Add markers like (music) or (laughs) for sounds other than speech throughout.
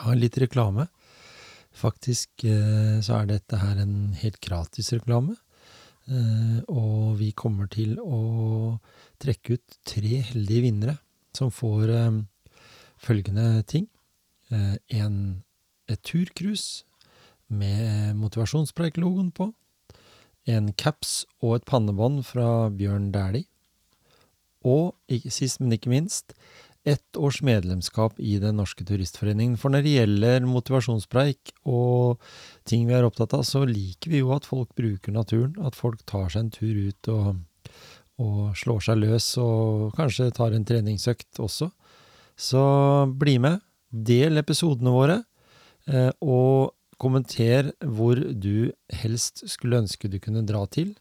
Ja, litt reklame. Faktisk eh, så er dette her en helt gratis reklame. Eh, og vi kommer til å trekke ut tre heldige vinnere som får eh, følgende ting. En, et turcruise med motivasjonspreik-logoen på. En caps og et pannebånd fra Bjørn Dæhlie. Og sist, men ikke minst, ett års medlemskap i Den norske turistforeningen. For når det gjelder motivasjonspreik og ting vi er opptatt av, så liker vi jo at folk bruker naturen. At folk tar seg en tur ut og, og slår seg løs, og kanskje tar en treningsøkt også. Så bli med. Del episodene våre, eh, og kommenter hvor du helst skulle ønske du kunne dra til.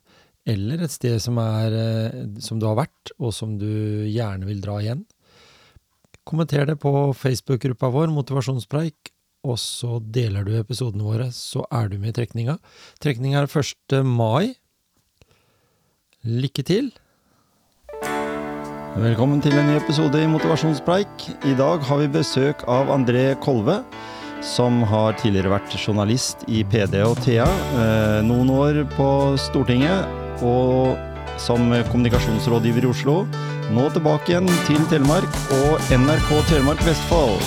Eller et sted som, er, eh, som du har vært, og som du gjerne vil dra igjen. Kommenter det på Facebook-gruppa vår, Motivasjonspreik, og så deler du episodene våre, så er du med i trekninga. Trekninga er 1. mai. Lykke til! Velkommen til en ny episode i Motivasjonspreik. I dag har vi besøk av André Kolve, som har tidligere vært journalist i PD og Thea. Eh, noen år på Stortinget, og som kommunikasjonsrådgiver i Oslo. Nå tilbake igjen til Telemark og NRK Telemark Vestfold.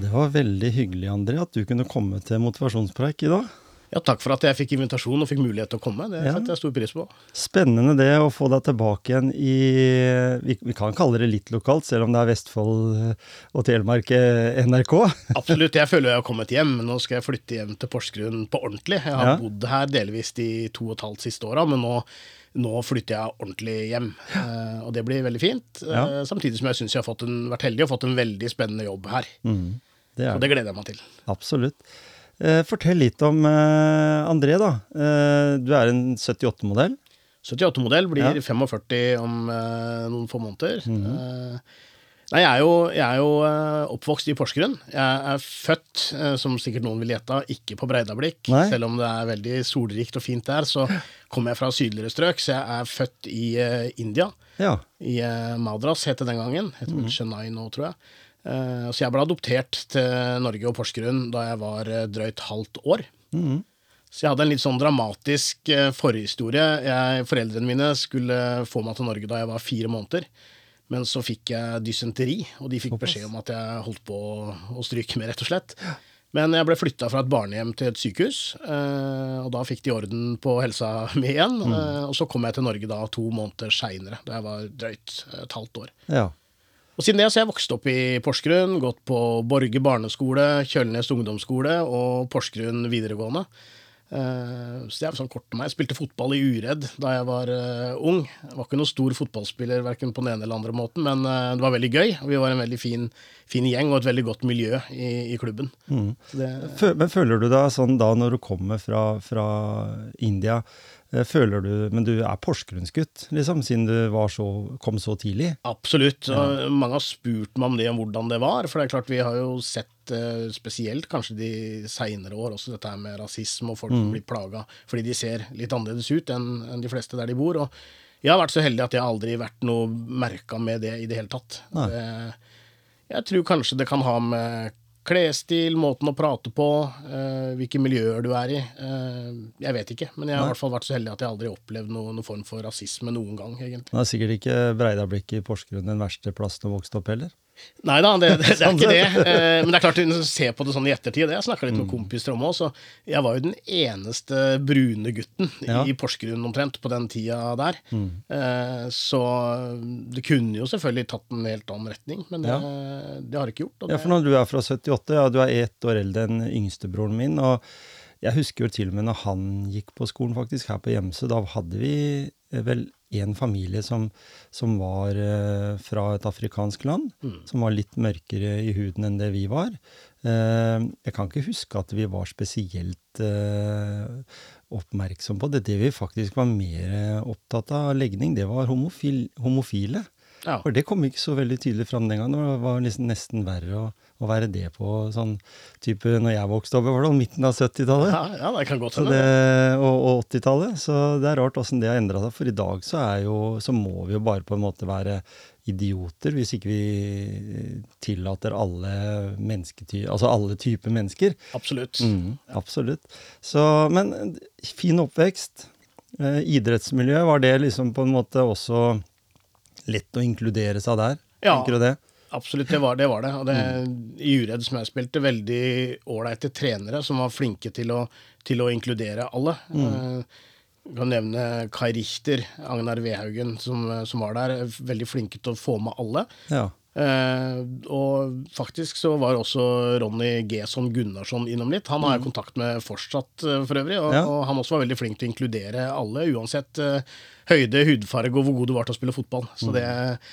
Det var veldig hyggelig, André, at du kunne komme til motivasjonspreik i dag. Ja, takk for at jeg fikk invitasjon og fikk mulighet til å komme. Det Ja. setter jeg stor pris på. Spennende det å få deg tilbake igjen i Vi, vi kan kalle det litt lokalt, selv om det er Vestfold og Telemark eh, NRK. (laughs) Absolutt. Jeg føler jeg har kommet hjem. men Nå skal jeg flytte hjem til Porsgrunn på ordentlig. Jeg har Ja. bodd her delvis de to og et halvt siste åra, men nå, nå flytter jeg ordentlig hjem. Eh, og det blir veldig fint. Ja. Eh, samtidig som jeg syns jeg har fått en, vært heldig og fått en veldig spennende jobb her. Mm, det er Og det gleder jeg meg til. Absolutt. Eh, fortell litt om eh, André, da. Eh, du er en 78-modell. 78-modell blir Ja. Mhm. 45 om noen få måneder. Eh, nei, jeg er jo, jeg er jo oppvokst i Porsgrunn. Jeg er født, som sikkert noen vil gjette, ikke på Breidablikk. Nei. Selv om det er veldig solrikt og fint der, så kommer jeg fra sydligere strøk. Så jeg er født i India. Ja. I Madras het det den gangen. Heter vel Chennai nå, tror jeg. Eh, så jeg ble adoptert til Norge og Porsgrunn da jeg var eh, drøyt halvt år. Mm. Så jeg hadde en litt sånn dramatisk eh, forhistorie. Jeg, foreldrene mine skulle få meg til Norge da jeg var fire måneder. Men så fikk jeg dysenteri, og de fikk beskjed om at jeg holdt på å, stryke med, rett og slett. Men jeg ble flytta fra et barnehjem til et sykehus, eh, og da fikk de orden på helsa mi igjen. Eh, og så kom jeg til Norge da to måneder seinere, da jeg var drøyt et halvt år. ja. Og siden det så har jeg vokst opp i Porsgrunn, gått på Borge barneskole, Kjølnes ungdomsskole og Porsgrunn videregående. Eh, så det er sånn kort om meg. Jeg spilte fotball i Uredd da jeg var eh, ung. Jeg var ikke noen stor fotballspiller verken på den ene eller andre måten, men eh, det var veldig gøy. Vi var en veldig fin, fin gjeng og et veldig godt miljø i, i klubben. Så det, Men føler du deg sånn da når du kommer fra, fra India Føler du Men du er porsgrunnsgutt, liksom, siden du var så, kom så tidlig? Absolutt. Ja. mange har spurt meg om det, om hvordan det var. For det er klart, vi har jo sett eh, spesielt kanskje de seinere år også dette her med rasisme og folk som blir plaga fordi de ser litt annerledes ut enn de fleste der de bor. Og jeg har vært så heldig at jeg aldri har vært noe merka med det i det hele tatt. Nei. Jeg tror kanskje det kan ha med klesstil, måten å prate på, uh, hvilke miljøer du er i. Uh, jeg vet ikke, men jeg har i hvert fall vært så heldig at jeg aldri har opplevd noe, noen form for rasisme noen gang, egentlig. Det er sikkert ikke Breidablikk i Porsgrunn den verste plassen å vokse opp heller? Nei da, det, det, det er Sånn ikke det. (laughs) Eh, Men det er klart, se på det sånn i ettertid, jeg snakka litt Mm. med kompiser om òg, jeg var jo den eneste brune gutten Ja. Mm. i Porsgrunn omtrent på den tida der. Eh, Så det kunne jo selvfølgelig tatt en helt annen retning, men det, det har det ikke gjort. Ja, for når du er fra 78, ja, du er ett år eldre enn yngstebroren min, og jeg husker jo til og med når han gikk på skolen faktisk her på Hjemsø, da hadde vi vel en familie som, som var eh, fra et afrikansk land, som var litt mørkere i huden enn det vi var. Eh, jeg kan ikke huske at vi var spesielt eh, oppmerksom på det. Det vi faktisk var mer opptatt av legning, det var homofil, homofile. Ja. For det kom ikke så veldig tydelig fram den gangen. Det var nesten verre å, å være det på sånn type Når jeg vokste opp, var det midten av 70-tallet. Ja, ja, det kan godt hende. og, og 80-tallet. Så det er rart åssen det har endra seg. For i dag så, er jo, så må vi jo bare på en måte være idioter hvis ikke vi tillater alle altså alle typer mennesker. Absolutt. Mm, absolutt. Så, men fin oppvekst. Eh, idrettsmiljø, var det liksom på en måte også lett å inkludere seg der? Ja. Absolutt, det var det. Var det. Og det Mm. I Uredd som jeg spilte, veldig ålreite trenere som var flinke til å, til å inkludere alle. Mm. Eh, Jeg kan nevne Kai Richter, Agnar Wehaugen, som, som var der. Veldig flinke til å få med alle. Ja. Eh, og faktisk så var også Ronny Gesson Gunnarsson innom litt. Han har jeg kontakt med fortsatt, eh, for øvrig. Og, Mm. Ja. og han også var veldig flink til å inkludere alle, uansett eh, høyde, hudfarge og hvor god du var til å spille fotball. Mm. Så det,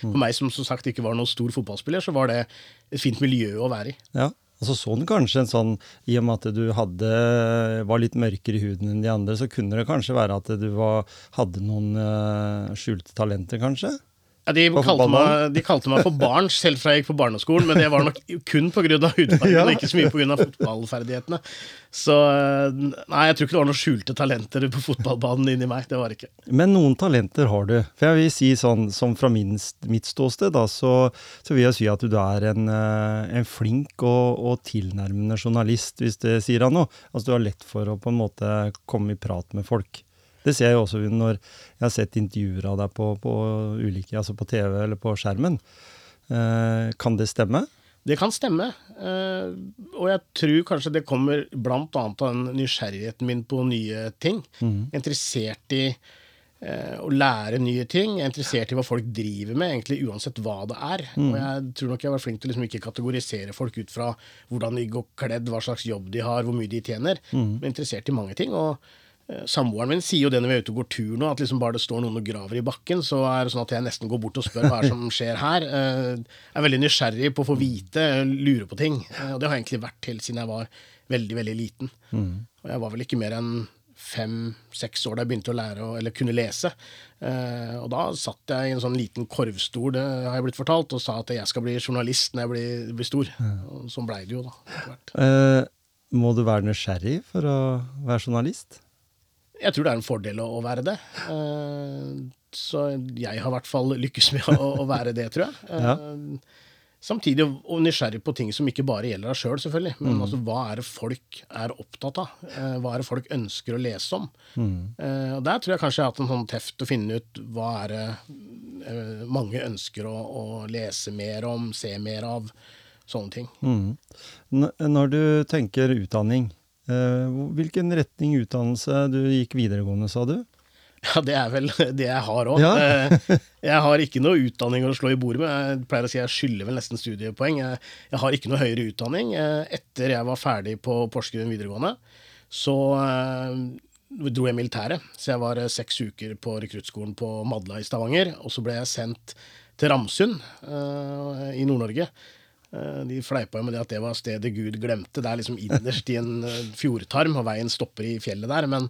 for meg som som sagt ikke var noen stor fotballspiller, så var det et fint miljø å være i. Ja, og så så du kanskje en sånn, i og med at du hadde, var litt mørkere i huden enn de andre, så kunne det kanskje være at du var, hadde noen eh, skjulte talenter, kanskje? Ja, de, kalte meg, de kalte meg for barn selv fra jeg gikk på barneskolen, men det var nok kun pga. hudfargen, Ja. og ikke så mye pga. fotballferdighetene. Så eh, nei, jeg tror ikke det var noen skjulte talenter på fotballbanen inni meg. Det var ikke. Men noen talenter har du. For jeg vil si sånn, som fra min, mitt ståsted, da, så, så vil jeg si at du er en, eh, en flink og, og tilnærmende journalist, hvis det sier han noe. Altså du har lett for å på en måte komme i prat med folk. Det ser jeg jo også når jeg har sett intervjuer av deg på, på ulike, altså på TV eller på skjermen. Eh, kan det stemme? Det kan stemme, eh, og jeg tror kanskje det kommer blant annet av den nysgjerrigheten min på nye ting. Interessert i eh, å lære nye ting. Jeg er interessert i hva folk driver med, egentlig uansett hva det er. Og jeg tror nok jeg var flink til å liksom ikke kategorisere folk ut fra hvordan de går kledd, hva slags jobb de har, hvor mye de tjener. Men interessert i mange ting. og Samboeren min sier jo det når vi er ute og går tur nå, at liksom bare det står noen og graver i bakken, så er det sånn at jeg nesten går bort og spør hva er som skjer her. Eh, Jeg er veldig nysgjerrig på å få vite, lure på ting. Eh, Og det har jeg egentlig vært helt siden jeg var veldig, veldig liten. Og jeg var vel ikke mer enn fem-seks år da jeg begynte å lære å, eller kunne lese. Eh, og da satt jeg i en sånn liten korvstol, det har jeg blitt fortalt, og sa at jeg skal bli journalist når jeg blir, blir stor. Og sånn blei det jo, da. Eh, må du være nysgjerrig for å være journalist? Jeg tror det er en fordel å, å være det. Eh, så jeg har i hvert fall lykkes med å, å være det, tror jeg. Ja. Samtidig og nysgjerrig på ting som ikke bare gjelder deg sjøl, selv, selvfølgelig. Men altså, hva er det folk er opptatt av? Eh, hva er det folk ønsker å lese om? Mm. og Der tror jeg kanskje jeg har hatt en sånn teft å finne ut hva er det eh, mange ønsker å, å lese mer om, se mer av. Sånne ting. Mm. Når du tenker utdanning, eh, hvilken retning utdannelse du gikk videregående, sa du? (laughs) Ja, det er vel det jeg har òg. Ja. Jeg har ikke noe utdanning å slå i bordet med. Jeg pleier å si jeg skylder vel nesten studiepoeng. Jeg, jeg har ikke noe høyere utdanning. Eh, Etter jeg var ferdig på Porsgrunn videregående, så eh, dro jeg militæret. Så jeg var eh, seks uker på rekruttskolen på Madla i Stavanger. Og så ble jeg sendt til Ramsund eh, i Nord-Norge. Eh, De fleipa med det at det var stedet Gud glemte. Det er liksom innerst i en eh, fjordtarm, og veien stopper i fjellet der. Men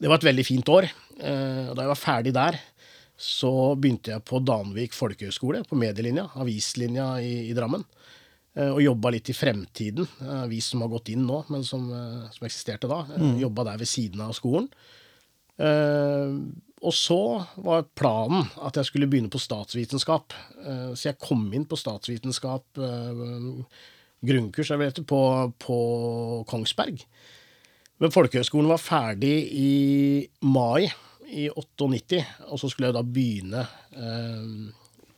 det var et veldig fint år. Eh, og Da jeg var ferdig der, så begynte jeg på Danvik folkehøgskole, på medielinja, avislinja i, i Drammen. Og jobba litt i Fremtiden, en avis som har gått inn nå, men som, som eksisterte da. Mm. Jobba der ved siden av skolen. Og så var planen at jeg skulle begynne på statsvitenskap. Eh, så jeg kom inn på statsvitenskap, eh, grunnkurs, jeg vet på, på Kongsberg. Men folkehøgskolen var ferdig i mai i 98, og så skulle jeg da begynne eh,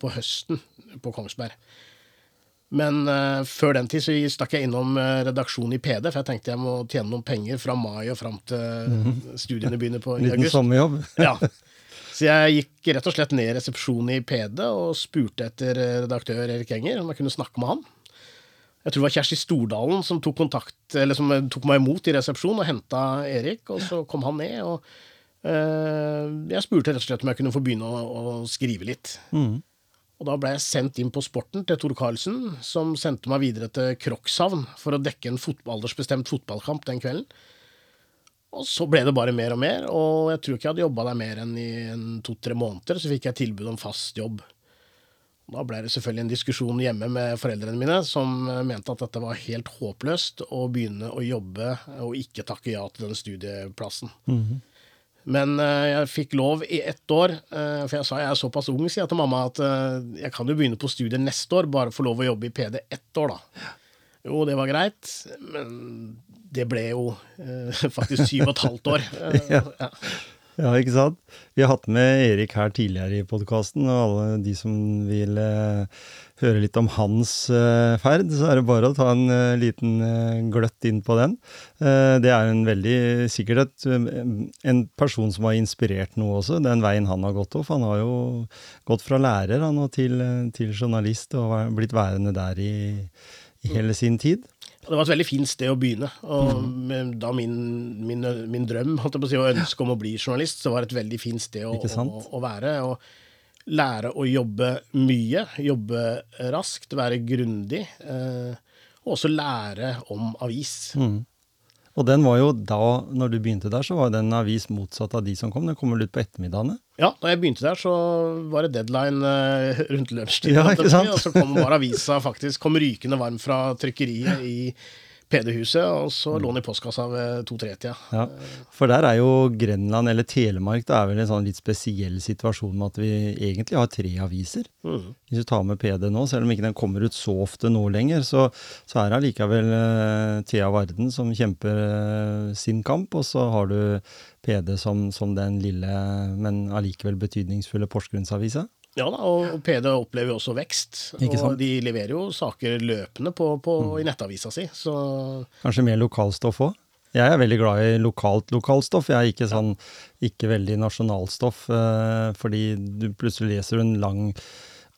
på høsten på Kongsberg. Men uh, før den tid så stakk jeg innom eh, redaksjonen i PD, for jeg tenkte jeg må tjene noen penger fra mai og fram til studiene begynner på (laughs) i Liten august. sommerjobb? (laughs) Ja. Så jeg gikk rett og slett ned i resepsjonen i PD og spurte etter eh, redaktør Erik Enger, om jeg kunne snakke med han. Jeg tror det var Kjersti Stordalen som tok kontakt, eller som tok meg imot i resepsjonen og henta Erik, og så kom han ned. og Jeg spurte rett og slett om jeg kunne få begynne å, å skrive litt. Mm. Og da ble jeg sendt inn på Sporten til Tor Karlsen, som sendte meg videre til Krokshavn for å dekke en aldersbestemt fotballkamp den kvelden. Og så ble det bare mer og mer, og jeg tror ikke jeg hadde jobba der mer enn i en to-tre måneder, så fikk jeg tilbud om fast jobb. Da ble det selvfølgelig en diskusjon hjemme med foreldrene mine, som mente at dette var helt håpløst å begynne å jobbe og ikke takke ja til den studieplassen. Men eh, jeg fikk lov i ett år, eh, for jeg sa jeg er såpass ung, sier jeg til mamma, at eh, jeg kan jo begynne på studiet neste år, bare få lov å jobbe i PD ett år, da. Jo, det var greit, men det ble jo eh, (laughs) faktisk syv og et halvt år. (laughs) Ja. ja. Ja, ikke sant? Vi har hatt med Erik her tidligere i podkasten, og alle de som vil eh, høre litt om hans eh, ferd, så er det bare å ta en eh, liten eh, gløtt inn på den. Det er en veldig, sikkert et, en person som har inspirert noe også, den veien han har gått opp. Han har jo gått fra lærer han, og til, til journalist, og blitt værende der i, i hele sin tid. Det var et veldig fint sted å begynne. Og Mm. da min, min, min drøm holdt jeg på å si, og ønske om å bli journalist, så var det et veldig fint sted å, å, å være. Og lære å jobbe mye, jobbe raskt, være grundig. Eh, og også lære om avis. Mm. Og den var jo da, når du begynte der, så var den avis motsatt av de som kom. Den kommer ut på ettermiddagene. Ja, da jeg begynte der, så var det deadline eh, (laughs) rundt lunsjtid. Ja? Og så kom var avisa faktisk kom rykende varm fra trykkeriet i PD-huset, og så lå den i postkassa ved to-tre-tida. Ja, For der er jo Grenland, eller Telemark, det er vel en sånn litt spesiell situasjon med at vi egentlig har tre aviser. Mm. Hvis du tar med PD nå, selv om ikke den kommer ut så ofte nå lenger, så, så er det allikevel uh, Thea Varden som kjemper uh, sin kamp, og så har du PD som, som den lille, men allikevel betydningsfulle Porsgrunnsavisa. Ja da, og PD opplever jo også vekst. Og de leverer jo saker løpende på, på, i nettavisa si. Så Kanskje mer lokalstoff òg? Jeg er veldig glad i lokalt lokalstoff. Jeg er ikke sånn, ikke veldig nasjonalstoff. Eh, fordi du plutselig leser en lang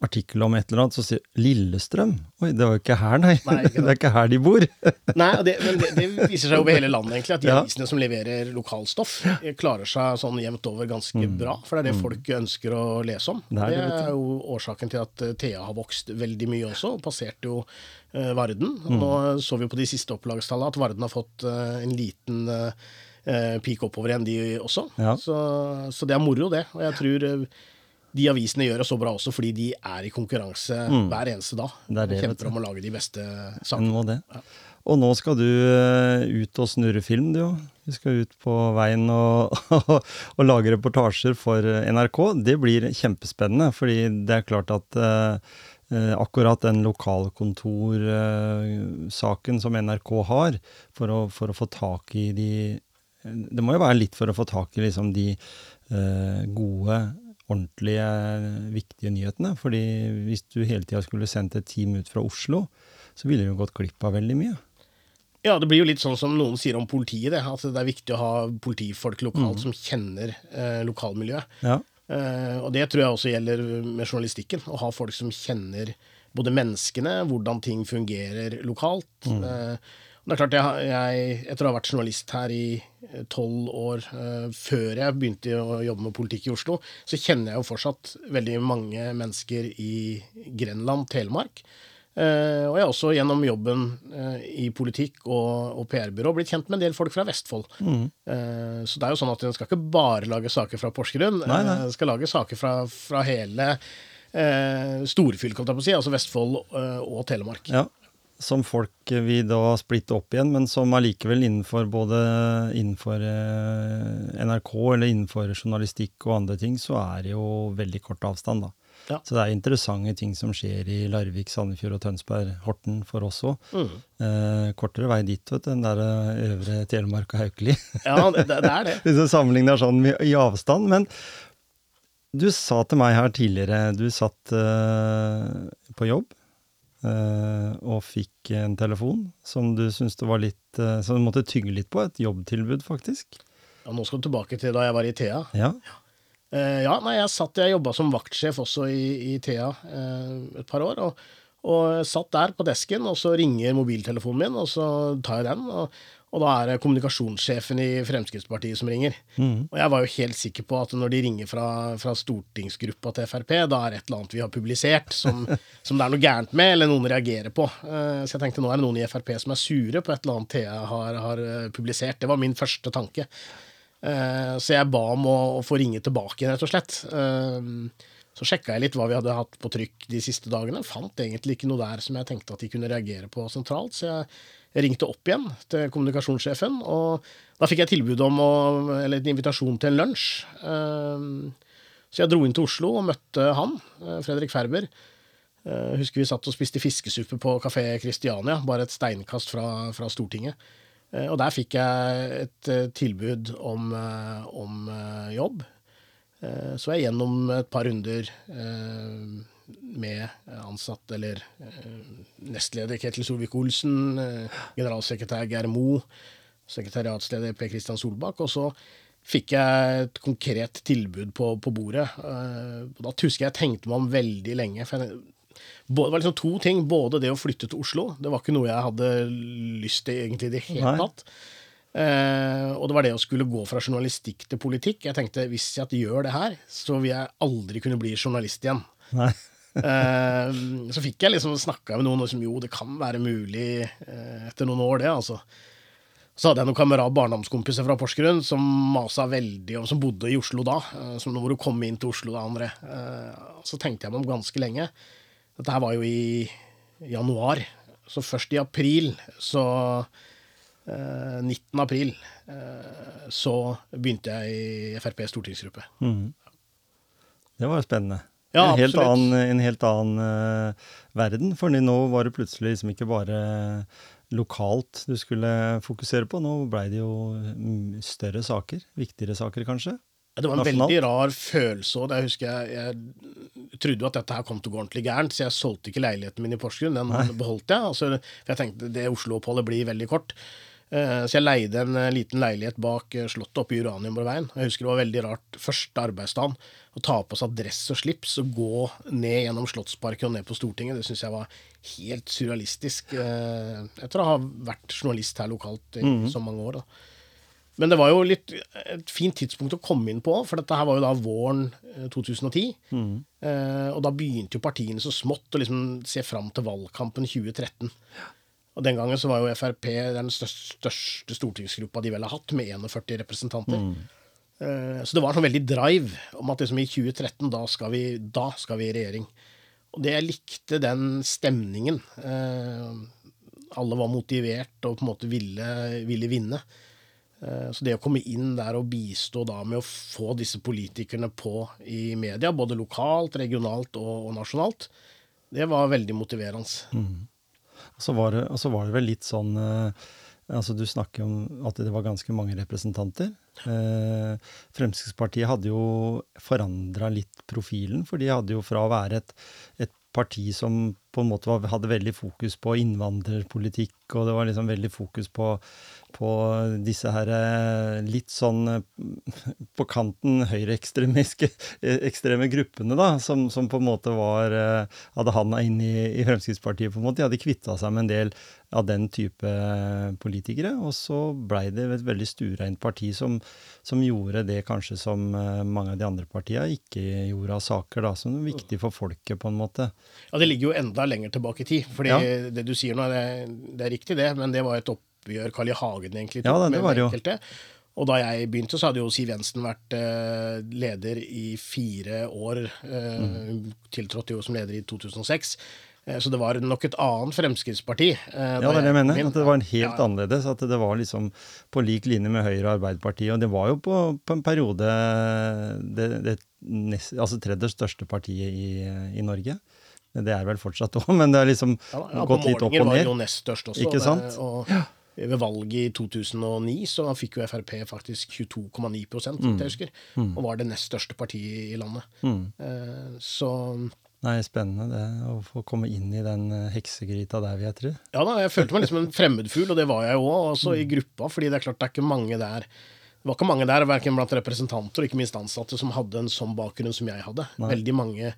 artikkel om et eller annet, så sier Lillestrøm. Oi, det var jo ikke her, nei. Nei, ikke (laughs) det er ikke her de bor. (laughs) Nei, det, men det, det viser seg over hele landet, egentlig, at de Ja. avisene som leverer lokalstoff, klarer seg sånn jevnt over ganske bra. For det er det folk ønsker å lese om. Mm. Det er Det det, er jo årsaken til at eh, Thea har vokst veldig mye også, og passerte jo eh, Varden. Mm. Nå så vi jo på de siste opplagstallene at Varden har fått eh, en liten eh, eh, peak oppover igjen, de også. Ja. Så, så det er moro, det. Og jeg tror eh, de avisene gjør det så bra også fordi de er i konkurranse hver eneste dag. Mm. Det er det, kjemper om å lage de beste En sakene. det. Og nå skal du eh, ut og snurre film, du òg. Du skal ut på veien (laughs) og, og lage reportasjer for eh, NRK. Det blir kjempespennende, fordi det er klart at eh, eh, akkurat den lokalkontorsaken som NRK har, for å, for å få tak i de Det må jo være litt for å få tak i liksom de eh, gode, ordentlige, viktige nyhetene. fordi hvis du hele tida skulle sendt et team ut fra Oslo, så ville du jo gått glipp av veldig mye. Ja, det blir jo litt sånn som noen sier om politiet, det. At det er viktig å ha politifolk Mm. lokalt som kjenner eh, lokalmiljøet. Ja. Eh, og det tror jeg også gjelder med journalistikken. Å ha folk som kjenner både menneskene, hvordan ting fungerer lokalt. Mm. Eh, det er klart, jeg, jeg, etter å ha vært journalist her i eh, tolv år eh, før jeg begynte å jobbe med politikk i Oslo, så kjenner jeg jo fortsatt veldig mange mennesker i Grenland, Telemark. Eh, og jeg har også gjennom jobben eh, i politikk og, og PR-byrå blitt kjent med en del folk fra Vestfold. Eh, så det er jo sånn at en skal ikke bare lage saker fra Porsgrunn, en skal lage saker fra, fra hele eh, storfylket, altså Vestfold eh, og Telemark. ja. Som folk vi da splitte opp igjen, men som allikevel innenfor både innenfor eh, NRK eller innenfor journalistikk og andre ting, så er det jo veldig kort avstand, da. Ja. Så det er interessante ting som skjer i Larvik, Sandefjord og Tønsberg, Horten for oss òg. Mm. Eh, kortere vei dit, vet du, enn der eh, øvre Telemark og Haukeli. Ja, det, det er det. (laughs) Hvis du sammenligner sånn i i avstand. Men du sa til meg her tidligere, du satt eh, på jobb eh, og fikk en telefon som du syntes det var litt eh, Som du måtte tygge litt på. Et jobbtilbud, faktisk. Ja, nå skal du tilbake til da jeg var i Thea. Ja. Eh, ja, nei, jeg satt, jeg jobba som vaktsjef også i, i Thea eh, et par år. Og, og satt der på desken, og så ringer mobiltelefonen min, og så tar jeg den. Og, og da er det kommunikasjonssjefen i Fremskrittspartiet som ringer. Og jeg var jo helt sikker på at når de ringer fra, fra stortingsgruppa til Frp, da er det et eller annet vi har publisert som, (laughs) som det er noe gærent med, eller noen reagerer på. Eh, så jeg tenkte nå er det noen i Frp som er sure på et eller annet Thea har, har eh, publisert. Det var min første tanke. Eh, så jeg ba om å, å få ringe tilbake igjen, rett og slett. Så sjekka jeg litt hva vi hadde hatt på trykk de siste dagene. Fant egentlig ikke noe der som jeg tenkte at de kunne reagere på sentralt. Så jeg, jeg ringte opp igjen til kommunikasjonssjefen, og da fikk jeg tilbud om å, eller en invitasjon til en lunsj. Så jeg dro inn til Oslo og møtte han, Fredrik Ferber. Jeg husker vi satt og spiste fiskesuppe på Kafé Kristiania, bare et steinkast fra, fra Stortinget. Og der fikk jeg et tilbud om, om jobb. Eh, så jeg gjennom et par runder eh, med ansatt, eller eh, nestleder Ketil Solvik-Olsen, generalsekretær Geir Mo, sekretariatsleder Per Kristian Solbakk. Og så fikk jeg et konkret tilbud på, på bordet. Da husker jeg tenkte meg om veldig lenge. for jeg, det var liksom to ting. Både det å flytte til Oslo. Det var ikke noe jeg hadde lyst til egentlig i det hele tatt. Uh, og det var det å skulle gå fra journalistikk til politikk. Jeg tenkte hvis jeg gjør det her, så vil jeg aldri kunne bli journalist igjen. eh, så fikk jeg liksom snakka med noen som jo, det kan være mulig eh, etter noen år, det, altså. Så hadde jeg noen kamerat barndomskompiser fra Porsgrunn som masa veldig, om, som bodde i Oslo da. Som nå hvor du kom inn til Oslo da, André. Eh, så tenkte jeg meg om ganske lenge. Dette her var jo i januar. Så først i april så 19. Eh, april eh, så begynte jeg i FrPs stortingsgruppe. Mm. Det var jo spennende. Ja, en, helt annen, en helt annen uh, verden. For nå var det plutselig liksom ikke bare lokalt du skulle fokusere på. Nå blei det jo mm, større saker. Viktigere saker, kanskje. Det var en Nasjonalt. veldig rar følelse òg. Jeg husker jeg, jeg trodde jo at dette her kom til å gå ordentlig gærent, så jeg solgte ikke leiligheten min i Porsgrunn. Den Nei. beholdt jeg. Altså, for jeg tenkte det Oslo-oppholdet blir veldig kort. Eh, så jeg leide en eh, liten leilighet bak eh, Slottet oppe i Uraniumborgveien. Jeg husker det var veldig rart første arbeidsdagen å ta på seg dress og slips og gå ned gjennom Slottsparken og ned på Stortinget. Det syns jeg var helt surrealistisk. Etter å ha vært journalist her lokalt i mm. så mange år. Da. Men det var jo litt et fint tidspunkt å komme inn på, for dette her var jo da våren 2010. Mm. og da begynte jo partiene så smått å liksom se fram til valgkampen 2013. Og Den gangen så var jo Frp den største, stortingsgruppa de vel har hatt, med 41 representanter. Mm. Uh, så det var en sånn veldig drive om at liksom i 2013, da skal, vi, da skal vi i regjering. Og det jeg likte den stemningen. Uh, alle var motivert og på en måte ville, ville vinne. Uh, så det å komme inn der og bistå da med å få disse politikerne på i media, både lokalt, regionalt og, og nasjonalt, det var veldig motiverende. Mm. Og så var var det vel litt sånn eh, altså Du snakker om at det var ganske mange representanter. Eh, Fremskrittspartiet hadde jo forandra litt profilen, for de hadde jo fra å være et, et parti som på en måte hadde veldig fokus på innvandrerpolitikk, og det var liksom veldig fokus på, på disse her eh, litt sånn eh, på kanten høyreekstreme gruppene, da, som, som, på en måte var eh, hadde handa inn i, i, Fremskrittspartiet. på en måte. De hadde kvitta seg med en del av den type politikere. Og så blei det et veldig stuereint parti som, som, gjorde det kanskje som mange av de andre partiene ikke gjorde av saker, da, som er viktig for folket, på en måte. Ja, det ligger jo enda lenger tilbake i tid. fordi ja. det du sier nå, det, det, er riktig, det, men det var et oppgjør Carl I. Hagen egentlig tok ja, det, med enkelte. Og da jeg begynte, så hadde jo Siv Jensen vært eh, leder i fire år. Eh, mm. Tiltrådte jo som leder i 2006. Uh, eh, så det var nok et annet Fremskrittsparti. ja, det er det jeg mener. At det var en helt ja. annerledes. At det var liksom på lik linje med Høyre og Arbeiderpartiet. Og det var jo på, på en periode det, det nest, altså tredje største partiet i, i Norge. Det er vel fortsatt (laughs) òg, men det er liksom ja, gått litt opp og ned. var jo nest størst også. Ikke sant? Og ved valget i 2009 så fikk jo Frp faktisk 22,9 mm. jeg husker, mm. og var det nest største partiet i landet. Mm. Eh, så Nei, Spennende det, å få komme inn i den eh, heksegryta der, vil jeg tro. Ja da, jeg følte meg liksom en fremmedfugl, og det var jeg jo òg, også i mm. gruppa. fordi det er klart det er ikke mange der det var ikke mange der, verken blant representanter og ikke minst ansatte, som hadde en sånn bakgrunn som jeg hadde. Nei. Veldig mange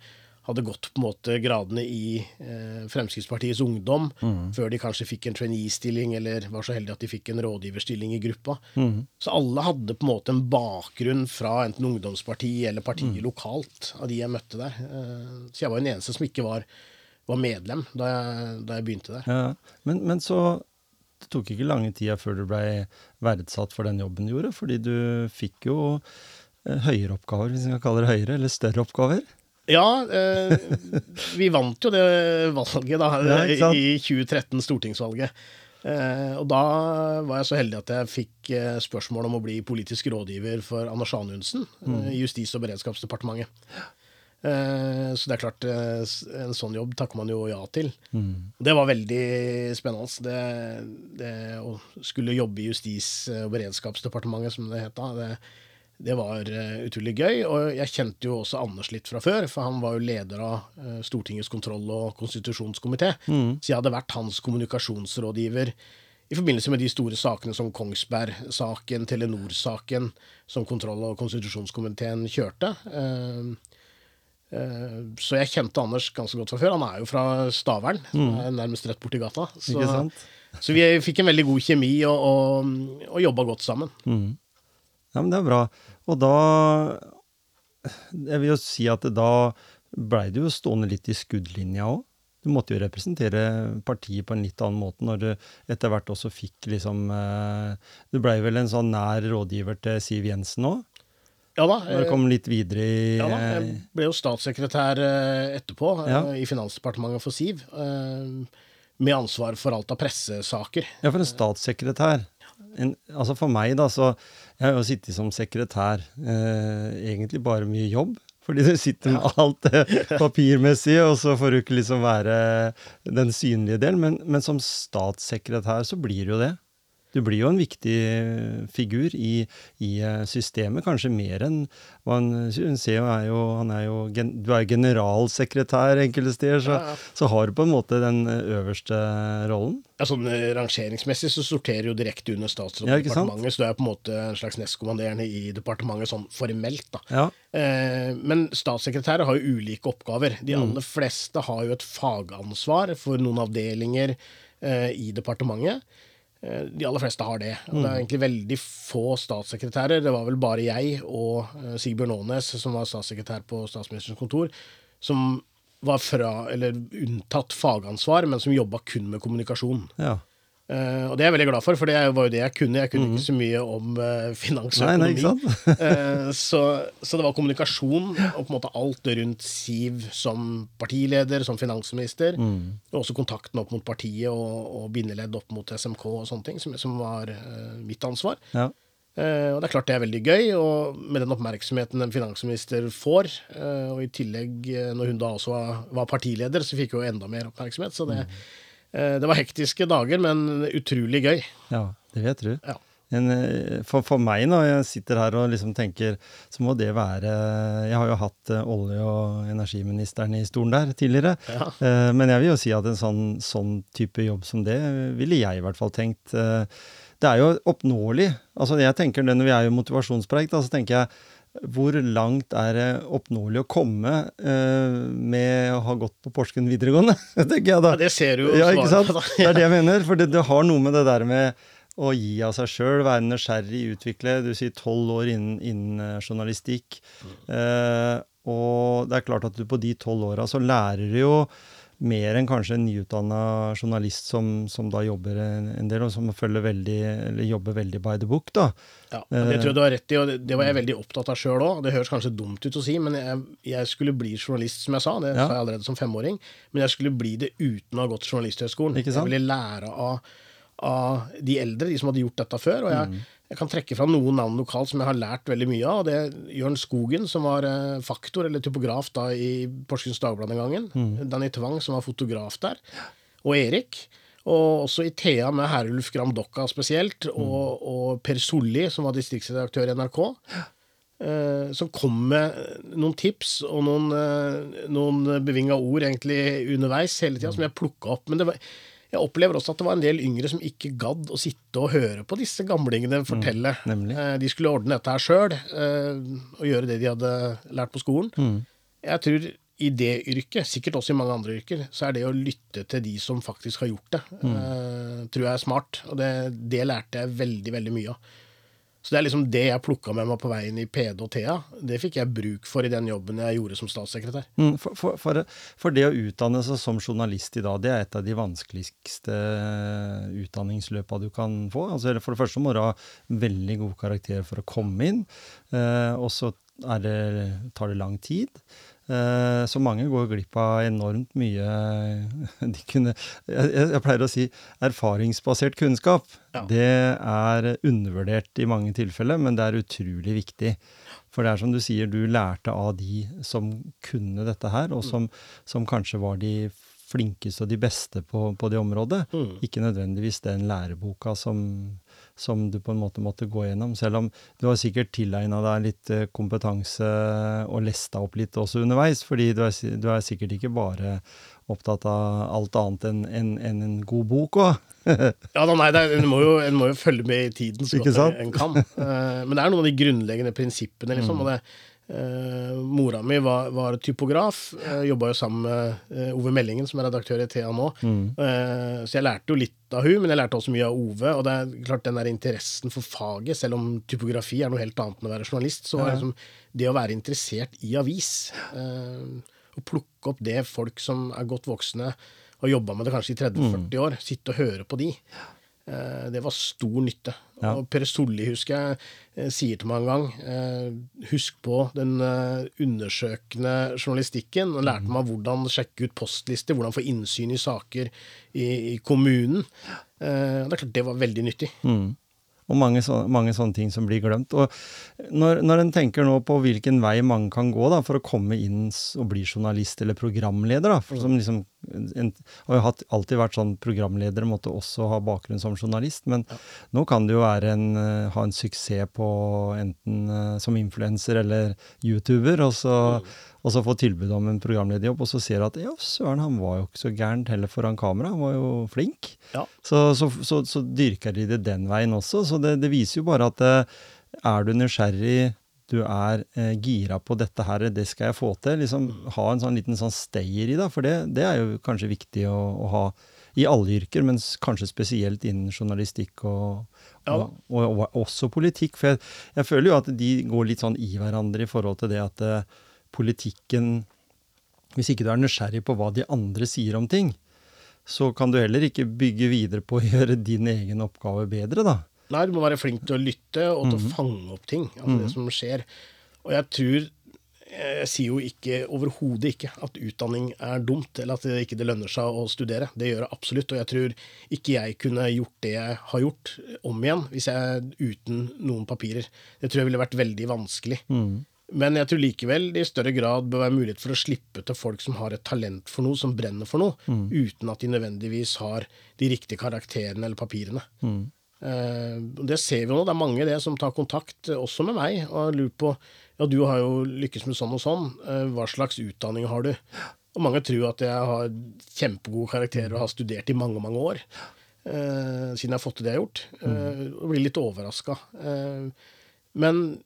hadde gått på en måte gradene i eh, Fremskrittspartiets ungdom, mm. før de kanskje fikk en trainee-stilling, eller var så heldige at de fikk en rådgiverstilling i gruppa. Mm. Så alle hadde på en måte en bakgrunn fra enten ungdomsparti eller partiet mm. lokalt, av de jeg møtte der. Eh, så jeg var den eneste som ikke var, var medlem da jeg, da jeg, begynte der. Ja. Men, men, så det tok ikke lange tida før du blei verdsatt for den jobben du gjorde, fordi du fikk jo eh, høyere oppgaver, hvis vi kan kalle det høyere, eller større oppgaver. Ja, eh, vi vant jo det valget da, Ja, i 2013, stortingsvalget. Eh, og da var jeg så heldig at jeg fikk eh, spørsmål om å bli politisk rådgiver for Anders Anundsen Mm. eh, i Justis- og beredskapsdepartementet. Eh, så det er klart, eh, en sånn jobb takker man jo ja til. Mm. Det var veldig spennende. Det, det å skulle jobbe i Justis- og beredskapsdepartementet, som det het da, det, det var eh, utrolig gøy. Og jeg kjente jo også Anders litt fra før, for han var jo leder av eh, Stortingets kontroll- og konstitusjonskomité. Mm. Så jeg hadde vært hans kommunikasjonsrådgiver i forbindelse med de store sakene som Kongsberg-saken, Telenor-saken, som kontroll- og konstitusjonskomiteen kjørte. Eh, eh, Så jeg kjente Anders ganske godt fra før. Han er jo fra Stavern, mm. nærmest rett borti gata. Så, så vi fikk en veldig god kjemi og, og, og jobba godt sammen. Mm. Ja, men det er bra. Og da Jeg vil jo si at da blei du jo stående litt i skuddlinja òg. Du måtte jo representere partiet på en litt annen måte når du etter hvert også fikk liksom eh, Du blei vel en sånn nær rådgiver til Siv Jensen òg? Ja da. Når du eh, kom litt videre i Ja da, jeg ble jo statssekretær eh, etterpå Ja. i Finansdepartementet for Siv. Med ansvar for alt av pressesaker. Ja, for en statssekretær. En, altså for meg, da, så Jeg har jo sittet som sekretær. Eh, egentlig bare mye jobb. Fordi du sitter med alt det (laughs) papirmessige, og så får du ikke liksom være den synlige del. Men, men som statssekretær så blir du jo det. Du blir jo en viktig figur i, i eh, systemet, kanskje mer enn man ser er jo, han er jo Du er jo generalsekretær enkelte steder, så, Ja, ja. så har du på en måte den eh, øverste rollen. Ja, sånn eh, Rangeringsmessig så sorterer jo direkte under statsrådsdepartementet, Ja, så du er på en måte en slags nestkommanderende i departementet sånn formelt. da. Ja. Eh, men statssekretærer har jo ulike oppgaver. De aller fleste har jo et fagansvar for noen avdelinger eh, i departementet. Eh, de aller fleste har det. Og det er egentlig veldig få statssekretærer. Det var vel bare jeg og eh, Sigbjørn Aanes, som var statssekretær på statsministerens kontor, som var fra, eller unntatt fagansvar, men som jobba kun med kommunikasjon. ja. Eh, og det er jeg veldig glad for, for det var jo det jeg kunne. Jeg kunne ikke så mye om uh, finans og økonomi. (laughs) Eh, så, så det var kommunikasjon og på en måte alt rundt Siv som partileder, som finansminister. Mm. Og også kontakten opp mot partiet og, og bindeledd opp mot SMK og sånne ting, som, som var mitt ansvar. Ja. Og det er klart det er veldig gøy, og med den oppmerksomheten en finansminister får, og i tillegg når hun da også var, var partileder, så fikk hun enda mer oppmerksomhet. Så det, eh, det var hektiske dager, men utrolig gøy. ja, det vet du. Ja. En, eh, for, for meg, når jeg sitter her og liksom tenker, så må det være Jeg har jo hatt eh, olje- og energiministeren i stolen der tidligere. Ja. Eh, men jeg vil jo si at en sånn, sånn type jobb som det, ville jeg i hvert fall tenkt. eh, det er jo oppnåelig. Altså jeg tenker det Når vi er jo motivasjonspreik, da, så tenker jeg hvor langt er det oppnåelig å komme uh, med å ha gått på Porsgrunn videregående? (laughs) tenker jeg da. Ja, det ser du jo Ja, ikke sant? Det er det jeg mener. For det, det har noe med det der med å gi av seg sjøl, være nysgjerrig, utvikle. Du sier tolv år innen, innen eh, journalistikk. Uh, og det er klart at du på de tolv åra så lærer du jo mer enn kanskje en nyutdanna journalist som, som da jobber en, del, og som følger veldig, eller jobber veldig by the book, da. Ja, det tror jeg du har rett i, og det, var jeg veldig opptatt av sjøl òg. Det høres kanskje dumt ut å si, men jeg, jeg skulle bli journalist, som jeg sa. Det Ja. sa jeg allerede som femåring. Men jeg skulle bli det uten å ha gått Journalisthøgskolen. Jeg ville lære av, av de eldre, de som hadde gjort dette før. Og jeg, Mm. Jeg kan trekke fram noen navn lokalt som jeg har lært veldig mye av. og Det er Jørn Skogen, som var eh, faktor, eller typograf, da i Porsgrunns Dagblad den gangen. Mm. Danny Tvang, som var fotograf der. Og Erik. Og også i Thea med Herulf Gram Dokka spesielt, Mm. og, og Per Solli, som var distriktsredaktør i NRK. eh, som kom med noen tips og noen, eh, noen bevinga ord egentlig underveis hele tida, som jeg plukka opp. Men det var, jeg opplever også at det var en del yngre som ikke gadd å sitte og høre på disse gamlingene fortelle. Mm, Eh, de skulle ordne dette her sjøl, og gjøre det de hadde lært på skolen. Jeg tror i det yrket, sikkert også i mange andre yrker, så er det å lytte til de som faktisk har gjort det, eh, tror jeg er smart. Og det, det lærte jeg veldig, veldig mye av. Så det er liksom det jeg plukka med meg på veien i PD og TA. Det fikk jeg bruk for i den jobben jeg gjorde som statssekretær. Mm, For, for, for, for det å utdanne seg som journalist i dag, det er et av de vanskeligste utdanningsløpa du kan få. Altså, for det første må du ha veldig god karakter for å komme inn, eh, og så det, tar det lang tid. Eh, så mange går glipp av enormt mye de kunne jeg, jeg pleier å si erfaringsbasert kunnskap. Ja. Det er undervurdert i mange tilfeller, men det er utrolig viktig. For det er som du sier, du lærte av de som kunne dette her, og som, som kanskje var de flinkeste og de beste på, på det området. Mm. Ikke nødvendigvis den læreboka som, som du på en måte måtte gå gjennom. Selv om du har sikkert tilegna deg litt eh, kompetanse og lesta opp litt også underveis. fordi du er, du er sikkert ikke bare opptatt av alt annet enn en, en, en god bok òg. (laughs) Ja da, nei, det er, en, må jo, en må jo følge med i tiden så godt en kan. Eh, men det er noen av de grunnleggende prinsippene, Mm. liksom. Og det, eh, mora mi var, var typograf, uh, jobba jo sammen med eh, Ove Meldingen, som er redaktør i Thea nå. Mm. Eh, så jeg lærte jo litt av hun, men jeg lærte også mye av Ove. Og det er klart den der interessen for faget, selv om typografi er noe helt annet enn å være journalist, så var liksom det å være interessert i avis, eh, å plukke opp det folk som er godt voksne, har jobba med det kanskje i 30-40 år, sitte og høre på de. Eh, Det var stor nytte. Ja. Og Per Solli, husker jeg, eh, sier til meg en gang eh, Husk på den eh, undersøkende journalistikken. Og lærte meg hvordan sjekke ut postlister, hvordan få innsyn i saker i, i kommunen. Det er klart det var veldig nyttig. Mm. Og mange, så, mange sånne ting som blir glemt. Og når, når en tenker nå på hvilken vei mange kan gå da, for å komme inn og bli journalist eller programleder, da, for som liksom en, har jo alltid vært sånn programledere måtte også ha bakgrunn som journalist, men nå kan det jo være en, eh, ha en suksess på enten eh, som influenser eller YouTuber, og så, og så få tilbud om en programlederjobb, og så ser du at ja, søren, han var jo ikke så gærent heller foran kamera, han var jo flink. Ja. Så, så, så, så dyrker de det den veien også. Så det, det viser jo bare at eh, er du nysgjerrig, du er eh, gira på dette her, det skal jeg få til. liksom Ha en sånn liten sånn stayer i det, for det, det er jo kanskje viktig å, å ha i alle yrker, men kanskje spesielt innen journalistikk og, Ja. og, og, og også politikk. For jeg, jeg føler jo at de går litt sånn i hverandre i forhold til det at eh, politikken Hvis ikke du er nysgjerrig på hva de andre sier om ting, så kan du heller ikke bygge videre på å (laughs) gjøre din egen oppgave bedre, da. Nei, du må være flink til å lytte og til å fange opp ting. Altså det som skjer. Og jeg tror Jeg sier jo ikke overhodet ikke at utdanning er dumt, eller at det ikke lønner seg å studere. Det gjør det absolutt. Og jeg tror ikke jeg kunne gjort det jeg har gjort, om igjen, hvis jeg uten noen papirer. Det tror jeg ville vært veldig vanskelig. Men jeg tror likevel det i større grad bør være mulighet for å slippe til folk som har et talent for noe, som brenner for noe, uten at de nødvendigvis har de riktige karakterene eller papirene. Eh, det ser vi jo nå. Det er mange det som tar kontakt, eh, også med meg, og lurer på ja, du har jo lykkes med sånn og sånn. eh, hva slags utdanning har du? Og mange tror at jeg har kjempegode karakterer og har studert i mange, mange år. eh, siden jeg har fått til det jeg har gjort. eh, og blir litt overraska. men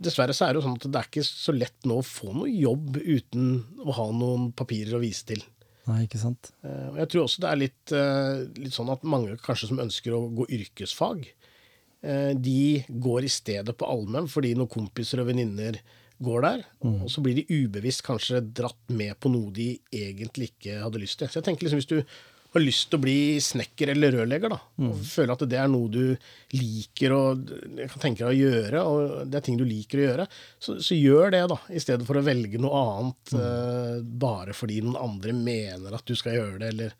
dessverre så er det jo sånn at det er ikke så lett nå å få noe jobb uten å ha noen papirer å vise til. Nei, ikke sant? Eh, Og jeg tror også det er litt, eh, litt sånn at mange kanskje som ønsker å gå yrkesfag, eh, de går i stedet på allmenn fordi noen kompiser og venninner går der. Og så blir de ubevisst kanskje dratt med på noe de egentlig ikke hadde lyst til. Så jeg tenker liksom hvis du har lyst til å bli snekker eller rørlegger, da, og føler at det er noe du liker og kan tenke deg å gjøre, og det er ting du liker å gjøre, så, så gjør det, da, i stedet for å velge noe annet eh, bare fordi noen andre mener at du skal gjøre det, eller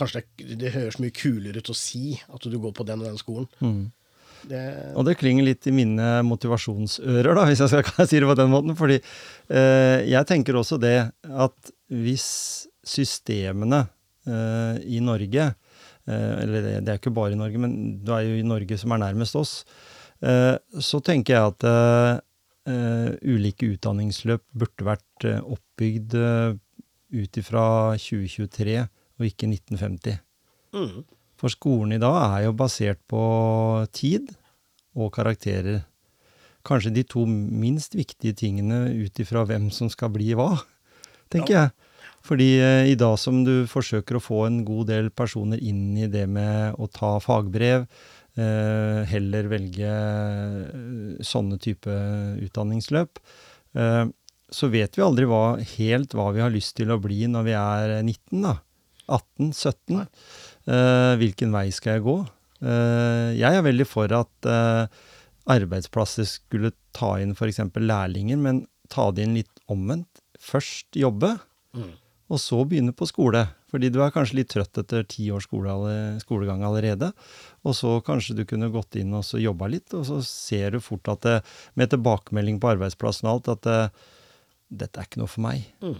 kanskje det, det høres mye kulere ut å si at du går på den og den skolen. Det, Og det klinger litt i mine motivasjonsører, da, hvis jeg skal (laughs) si det på den måten. Fordi eh, jeg tenker også det at hvis systemene i Norge eh, Eller det, det er ikke bare i Norge, men du er jo i Norge som er nærmest oss. Eh, så tenker jeg at eh, eh, ulike utdanningsløp burde vært eh, oppbygd ut ifra 2023 og ikke 1950. mm, For skolen i dag er jo basert på tid og karakterer. Kanskje de to minst viktige tingene ut ifra hvem som skal bli hva, tenker jeg. Fordi eh, i dag som du forsøker å få en god del personer inn i det med å ta fagbrev, eh, heller velge eh, sånne type utdanningsløp, så vet vi aldri hva, helt hva vi har lyst til å bli når vi er 19, da. 18-17. Eh, hvilken vei skal jeg gå? Jeg er veldig for at arbeidsplasser skulle ta inn f.eks. lærlinger, men ta det inn litt omvendt. først jobbe, Mm. Og så begynne på skole. Fordi du er kanskje litt trøtt etter ti års skole, skolegang allerede. Og så kanskje du kunne gått inn og så jobba litt, og så ser du fort at det, med tilbakemelding på arbeidsplassen og alt, at det, dette er ikke noe for meg. Mm.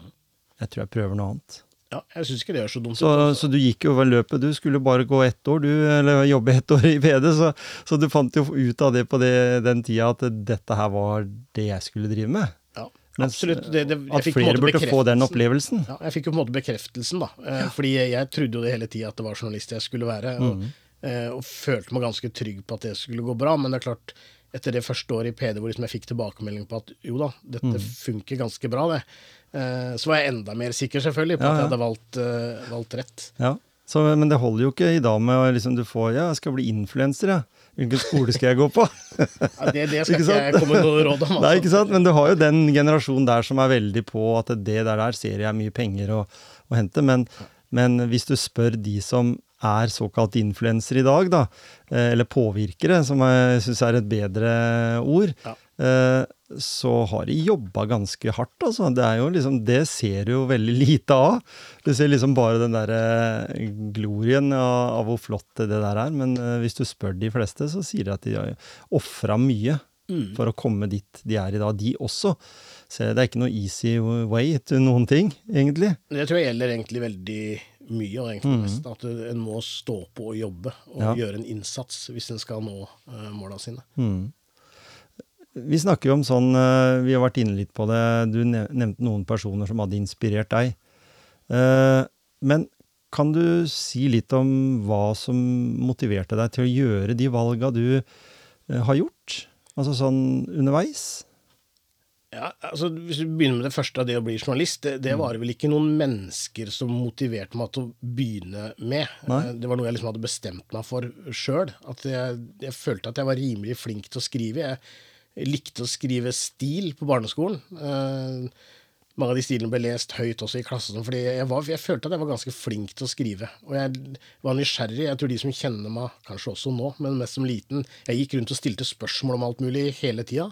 Jeg tror jeg prøver noe annet. Ja, jeg synes ikke det er så dumt. Så, så du gikk jo over løpet. Du skulle bare gå ett år, du, eller jobbe ett år i PD. Så, så du fant jo ut av det på det, den tida at dette her var det jeg skulle drive med. Absolutt. Det, det, At flere burde få den opplevelsen. Ja, jeg fikk jo på en måte bekreftelsen, da. Ja. Fordi jeg trodde jo det hele tida at det var journalist jeg skulle være. Og, Mm. eh, og følte meg ganske trygg på at det skulle gå bra. Men det er klart, etter det første året i PD hvor liksom jeg fikk tilbakemelding på at jo da, dette Mm. funker ganske bra, det. eh, Så var jeg enda mer sikker, selvfølgelig, på Ja, at jeg hadde valgt, eh, valgt rett. Ja. Så, men det holder jo ikke i dag med liksom, du får Ja, jeg skal bli influenser, ja. Hvilken skole skal jeg gå på? Ja, det, det skal Ikke ikke, jeg komme med noe råd om. altså. Nei, ikke sant? Men du har jo den generasjonen der som er veldig på at det der, der ser jeg mye penger å, å hente. Men, men hvis du spør de som er såkalt influensere i dag, da, eh, eller påvirkere, som jeg syns er et bedre ord, Ja. Eh, så har de jobba ganske hardt, altså. Det er jo liksom, det ser du jo veldig lite av. Du ser liksom bare den derre glorien av, av hvor flott det der er. Men eh, hvis du spør de fleste, så sier de at de har ofra mye Mm. for å komme dit de er i dag, de også. Så det er ikke noe easy way til noen ting, egentlig. Det tror jeg gjelder egentlig veldig mye, og egentlig mest. At en må stå på og jobbe og Mm. Ja. gjøre en innsats hvis en skal nå uh, måla sine. Mm. Vi snakker jo om sånn, eh, vi har vært inne litt på det, du nevnte noen personer som hadde inspirert deg. Eh, Men kan du si litt om hva som motiverte deg til å gjøre de valga du eh, har gjort? Altså sånn underveis? Ja, altså Hvis vi begynner med det første av det å bli journalist, det, Mm. det var det vel ikke noen mennesker som motiverte meg til å begynne med. Nei. Det var noe jeg liksom hadde bestemt meg for sjøl. At jeg, jeg følte at jeg var rimelig flink til å skrive. Jeg likte å skrive stil på barneskolen. Eh, mange av de stilene ble lest høyt også i klassen, fordi jeg, var, jeg følte at jeg var ganske flink til å skrive. Og jeg var nysgjerrig. Jeg tror de som kjenner meg, kanskje også nå, men mest som liten Jeg gikk rundt og stilte spørsmål om alt mulig hele tida.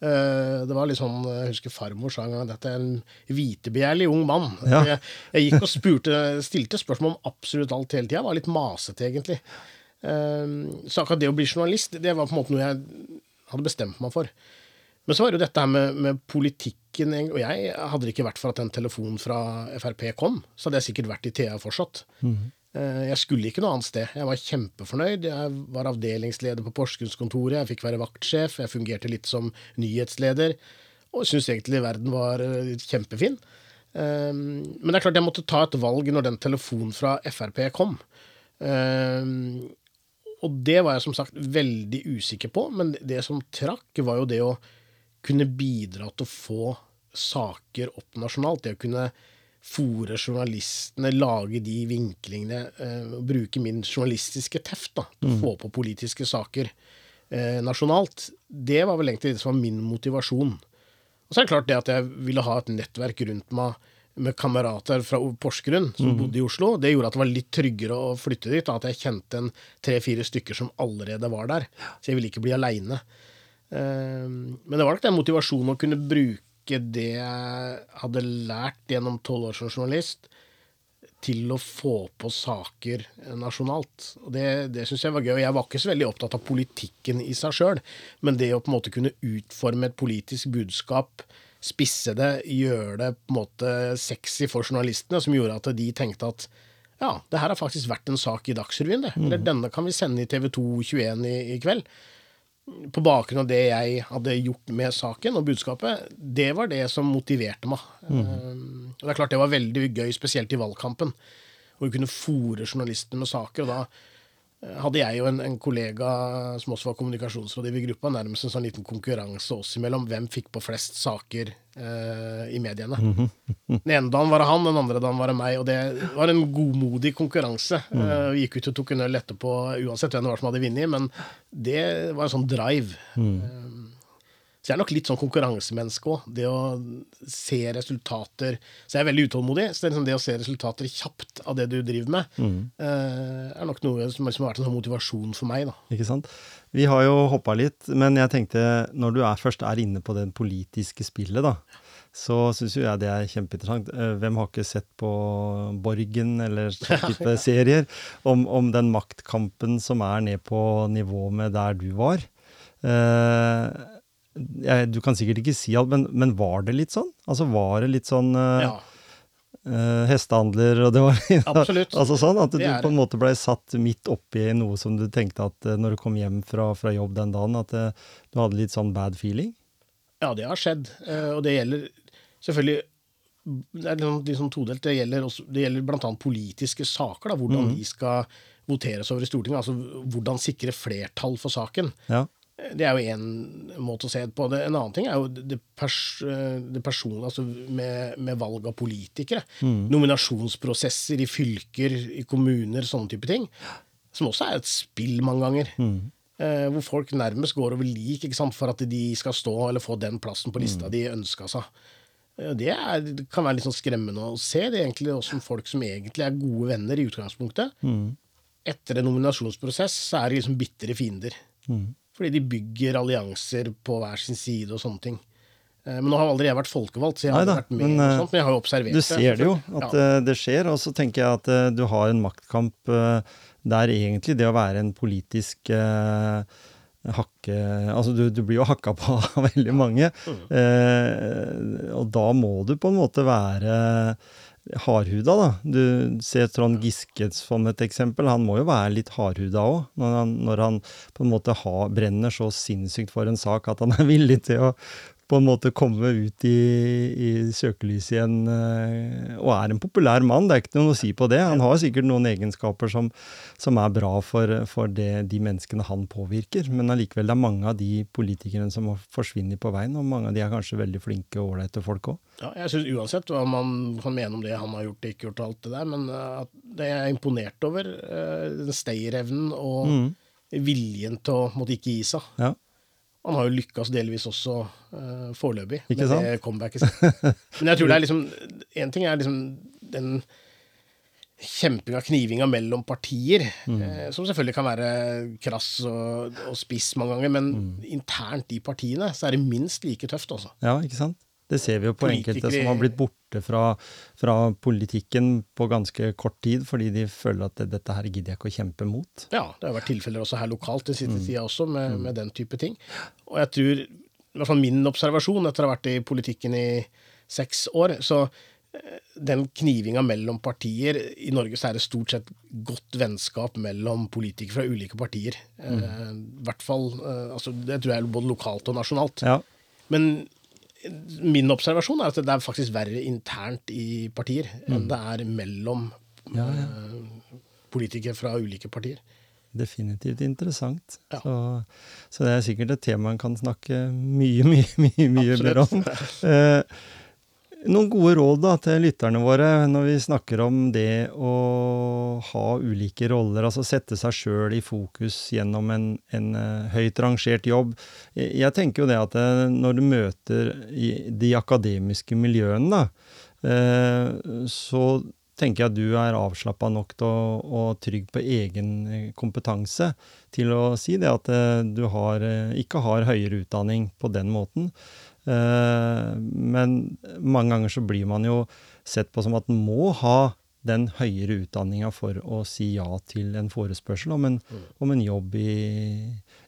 Eh, Det var litt sånn, Jeg husker farmor sa en gang at dette er en hvitebegjærlig ung mann. Ja. Jeg, jeg gikk og spurte, stilte spørsmål om absolutt alt hele tida. Var litt masete, egentlig. Eh, Så akkurat det å bli journalist, det var på en måte noe jeg hadde bestemt meg for. Men så var det jo dette her med, med politikken. Og jeg hadde det ikke vært for at den telefonen fra Frp kom, så hadde jeg sikkert vært i TA fortsatt. Eh, Jeg skulle ikke noe annet sted. Jeg var kjempefornøyd. Jeg var avdelingsleder på Porsgrunnskontoret, jeg fikk være vaktsjef, jeg fungerte litt som nyhetsleder, og syntes egentlig verden var eh, kjempefin. Eh, Men det er klart jeg måtte ta et valg når den telefonen fra Frp kom. Og det var jeg som sagt veldig usikker på, men det som trakk, var jo det å kunne bidra til å få saker opp nasjonalt. Det å kunne fòre journalistene, lage de vinklingene, eh, bruke min journalistiske teft da, til å få på politiske saker eh, nasjonalt. Det var vel egentlig det som var min motivasjon. Og så er det klart det at jeg ville ha et nettverk rundt meg med kamerater fra Porsgrunn som bodde i Oslo. Det gjorde at det var litt tryggere å flytte dit, at jeg kjente en tre-fire stykker som allerede var der. Så jeg ville ikke bli aleine. Men det var nok den motivasjonen å kunne bruke det jeg hadde lært gjennom tolv år som journalist, til å få på saker nasjonalt. Og Det, det syns jeg var gøy. Og jeg var ikke så veldig opptatt av politikken i seg sjøl, men det å på en måte kunne utforme et politisk budskap, spisse det, gjøre det på en måte sexy for journalistene, som gjorde at de tenkte at ja, det her har faktisk vært en sak i Dagsrevyen, det. Eller denne kan vi sende i TV 2 21 i, i kveld på bakgrunn av det jeg hadde gjort med saken og budskapet, det var det som motiverte meg. Um, og det er klart det var veldig gøy, spesielt i valgkampen, hvor vi kunne fòre journalistene med saker. og da hadde jeg og en, en kollega som også var kommunikasjonsrådgiver i gruppa, nærmest en sånn liten konkurranse oss imellom. Hvem fikk på flest saker eh, i mediene? Den ene dagen var det han, den andre dagen var det meg. Og det var en godmodig konkurranse. Eh, vi gikk ut og tok en øl etterpå uansett hvem det var som hadde vunnet, men det var en sånn drive. Eh, så jeg er nok litt sånn konkurransemenneske òg. Det å se resultater Så jeg er veldig utålmodig. Så det, er liksom det å se resultater kjapt av det du driver med, mm. er nok noe som, som har vært en sånn motivasjon for meg. da. Ikke sant? Vi har jo hoppa litt, men jeg tenkte når du er først er inne på det politiske spillet, da, så syns jo jeg det er kjempeinteressant. Eh, hvem har ikke sett på Borgen eller (laughs) sånne type serier om, om, den maktkampen som er ned på nivå med der du var? Eh, jeg, du kan sikkert ikke si alt, men, men, var det litt sånn? Altså Var det litt sånn uh, ja. uh, hestehandler og det var (laughs) Absolutt. altså sånn At du på en måte blei satt midt oppi noe som du tenkte at uh, når du kom hjem fra, fra jobb den dagen, at du hadde litt sånn bad feeling? Ja, det har skjedd. og det gjelder selvfølgelig det er liksom, liksom todelt. Det gjelder, også, det gjelder bl.a. politiske saker. Da, hvordan mm. de skal voteres over i Stortinget. Altså hvordan sikre flertall for saken. Ja. Det er jo én måte å se det på. Det, en annen ting er jo det, pers, det personlige, altså med, med, valg av politikere. Mm. Nominasjonsprosesser i fylker, i kommuner, sånne type ting. Som også er et spill mange ganger. Mm. Eh, hvor folk nærmest går over lik for at de skal stå eller få den plassen på lista mm. de ønska seg. Eh, det, er, det, kan være litt sånn skremmende å se. Det er egentlig også folk som egentlig er gode venner i utgangspunktet. Mm. Etter en nominasjonsprosess så er de liksom bitre fiender. Fordi de bygger allianser på hver sin side og sånne ting. Eh, men nå har aldri jeg vært folkevalgt, så jeg har Neida, vært med. Men, og sånt, men jeg har jo observert det. Du ser det jo, at ja. Eh, det skjer. Og så tenker jeg at eh, du har en maktkamp der egentlig det å være en politisk uh, hakke Altså, du, du, blir jo hakka på (laughs) av veldig mange. Mm. Uh, og da må du på en måte være hardhuda, da. Du ser Trond Giske som et eksempel. Han må jo være litt hardhuda òg, når, når, han på en måte har, brenner så sinnssykt for en sak at han er villig til å på en måte komme ut i, i søkelyset igjen. Eh, og er en populær mann, det er ikke noe å si på det. Han har sikkert noen egenskaper som, som er bra for, for det, de menneskene han påvirker. Men allikevel, det er mange av de politikerne som forsvinner på veien, og mange av de er kanskje veldig flinke og ålreite folk òg. Ja, jeg synes Uansett hva man kan mene om det han har gjort og ikke gjort, og alt det der, men at det er jeg imponert over. Uh, den stayerevnen og mm. viljen til å måtte ikke gi seg. Ja. Han har jo lykkes delvis også uh, foreløpig med sant? det comebacket sitt. (laughs) Men jeg tror det er liksom Én ting er liksom den kjempinga, knivinga mellom partier, mm. eh, som selvfølgelig kan være krass og, og spiss mange ganger, men mm. internt i partiene så er det minst like tøft, altså. Ja, ikke sant? Det ser vi jo på enkelte som har blitt borte fra, fra, politikken på ganske kort tid, fordi de føler at det, dette her gidder jeg ikke å kjempe mot. Ja, det har vært tilfeller også her lokalt den siste mm. tida også, med, mm. med, den type ting. Og jeg tror, i hvert fall min observasjon etter å ha vært i politikken i seks år, så eh, den knivinga mellom partier I Norge så er det stort sett godt vennskap mellom politikere fra ulike partier. Mm. Eh, hvert fall, eh, altså, Det tror jeg er både lokalt og nasjonalt. Ja. Men min observasjon er at det er faktisk verre internt i partier mm. enn det er mellom ja, ja. Uh, politikere fra ulike partier. Definitivt interessant. Ja. Så, så, det er sikkert et tema man kan snakke mye, mye, mye, mye mer om. Noen gode råd da, til lytterne våre når vi snakker om det å ha ulike roller, altså sette seg sjøl i fokus gjennom en, en uh, høyt rangert jobb. Jeg tenker jo det at uh, når du møter de akademiske miljøene, da, uh, så tenker jeg at du er avslappa nok til å, og trygg på egen kompetanse til å si det at du har, ikke har høyere utdanning på den måten. Eh, men mange ganger så blir man jo sett på som at en må ha den høyere utdanninga for å si ja til en forespørsel om en, mm. om en jobb i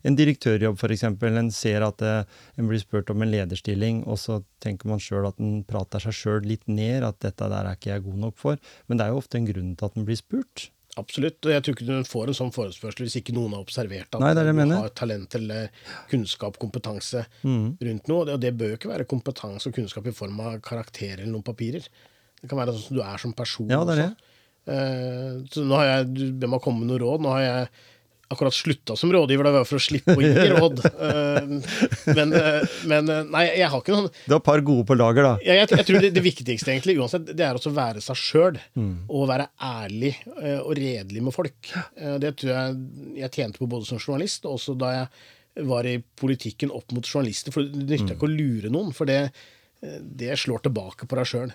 En direktørjobb, f.eks. En ser at det, eh, en blir spurt om en lederstilling, og så tenker man sjøl at en prater seg sjøl litt ned, at dette der er ikke jeg god nok for. Men det er jo ofte en grunn til at en blir spurt. Absolutt. og Jeg tror ikke du får en sånn forespørsel hvis ikke noen har observert at Nei, du har talent eller kunnskap, kompetanse mm. rundt noe. Og det bør jo ikke være kompetanse og kunnskap i form av karakterer eller noen papirer. Det kan være sånn som du er som person ja, det er det. også. Uh, så nå har jeg, Du ber meg komme med noen råd. Nå har jeg akkurat slutta som rådgiver, det var for å slippe å gi råd. Uh, (laughs) men, uh, men uh, nei, jeg har ikke noen Du har et par gode på lager, da. Ja, jeg, jeg, tror det, det, viktigste egentlig, uansett, det er å være seg sjøl. Mm. Og være ærlig og redelig med folk. det tror jeg jeg tjente på både som journalist og også da jeg var i politikken opp mot journalister. For det nytter mm. ikke å lure noen. For det, det slår tilbake på deg sjøl.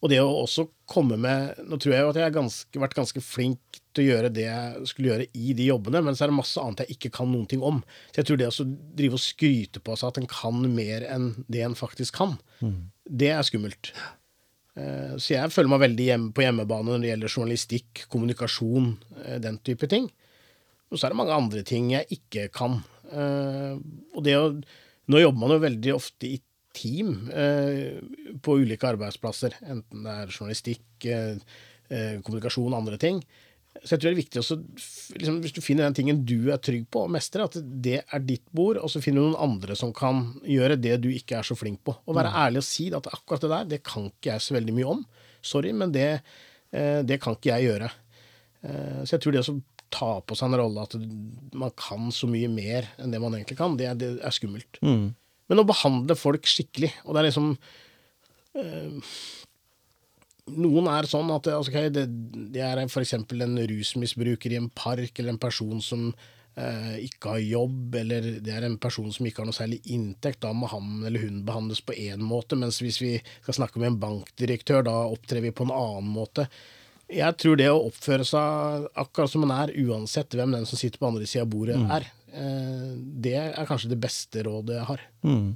Og det å også komme med Nå tror jeg jo at jeg har vært ganske flink til å gjøre det jeg skulle gjøre i de jobbene, men så er det masse annet jeg ikke kan noen ting om. Så jeg tror det å drive og skryte på seg at en kan mer enn det en faktisk kan, mm. det er skummelt. Eh, så jeg føler meg veldig hjemme på hjemmebane når det gjelder journalistikk, kommunikasjon, eh, den type ting. Og så er det mange andre ting jeg ikke kan. Eh, og det å Nå jobber man jo veldig ofte i team eh, på ulike arbeidsplasser, enten det er journalistikk, eh, eh, kommunikasjon, andre ting. Så jeg tror det er viktig også, liksom, hvis du finner den tingen du er trygg på og mestrer, at det er ditt bord, og så finner du noen andre som kan gjøre det du ikke er så flink på. Og være mm. ærlig og si at akkurat det der, det kan ikke jeg så veldig mye om. Sorry, men det, det kan ikke jeg gjøre. Så jeg tror det å ta på seg en rolle at man kan så mye mer enn det man egentlig kan, det, det er skummelt. Mm. Men å behandle folk skikkelig. Og det er liksom øh, Noen er sånn at altså, okay, det, det er f.eks. en rusmisbruker i en park, eller en person som øh, ikke har jobb, eller det er en person som ikke har noe særlig inntekt. Da må han eller hun behandles på én måte, mens hvis vi skal snakke med en bankdirektør, da opptrer vi på en annen måte. Jeg tror det å oppføre seg akkurat som man er, uansett hvem den som sitter på andre sida av bordet, mm. er, Eh, det er kanskje det beste rådet jeg har. Mm.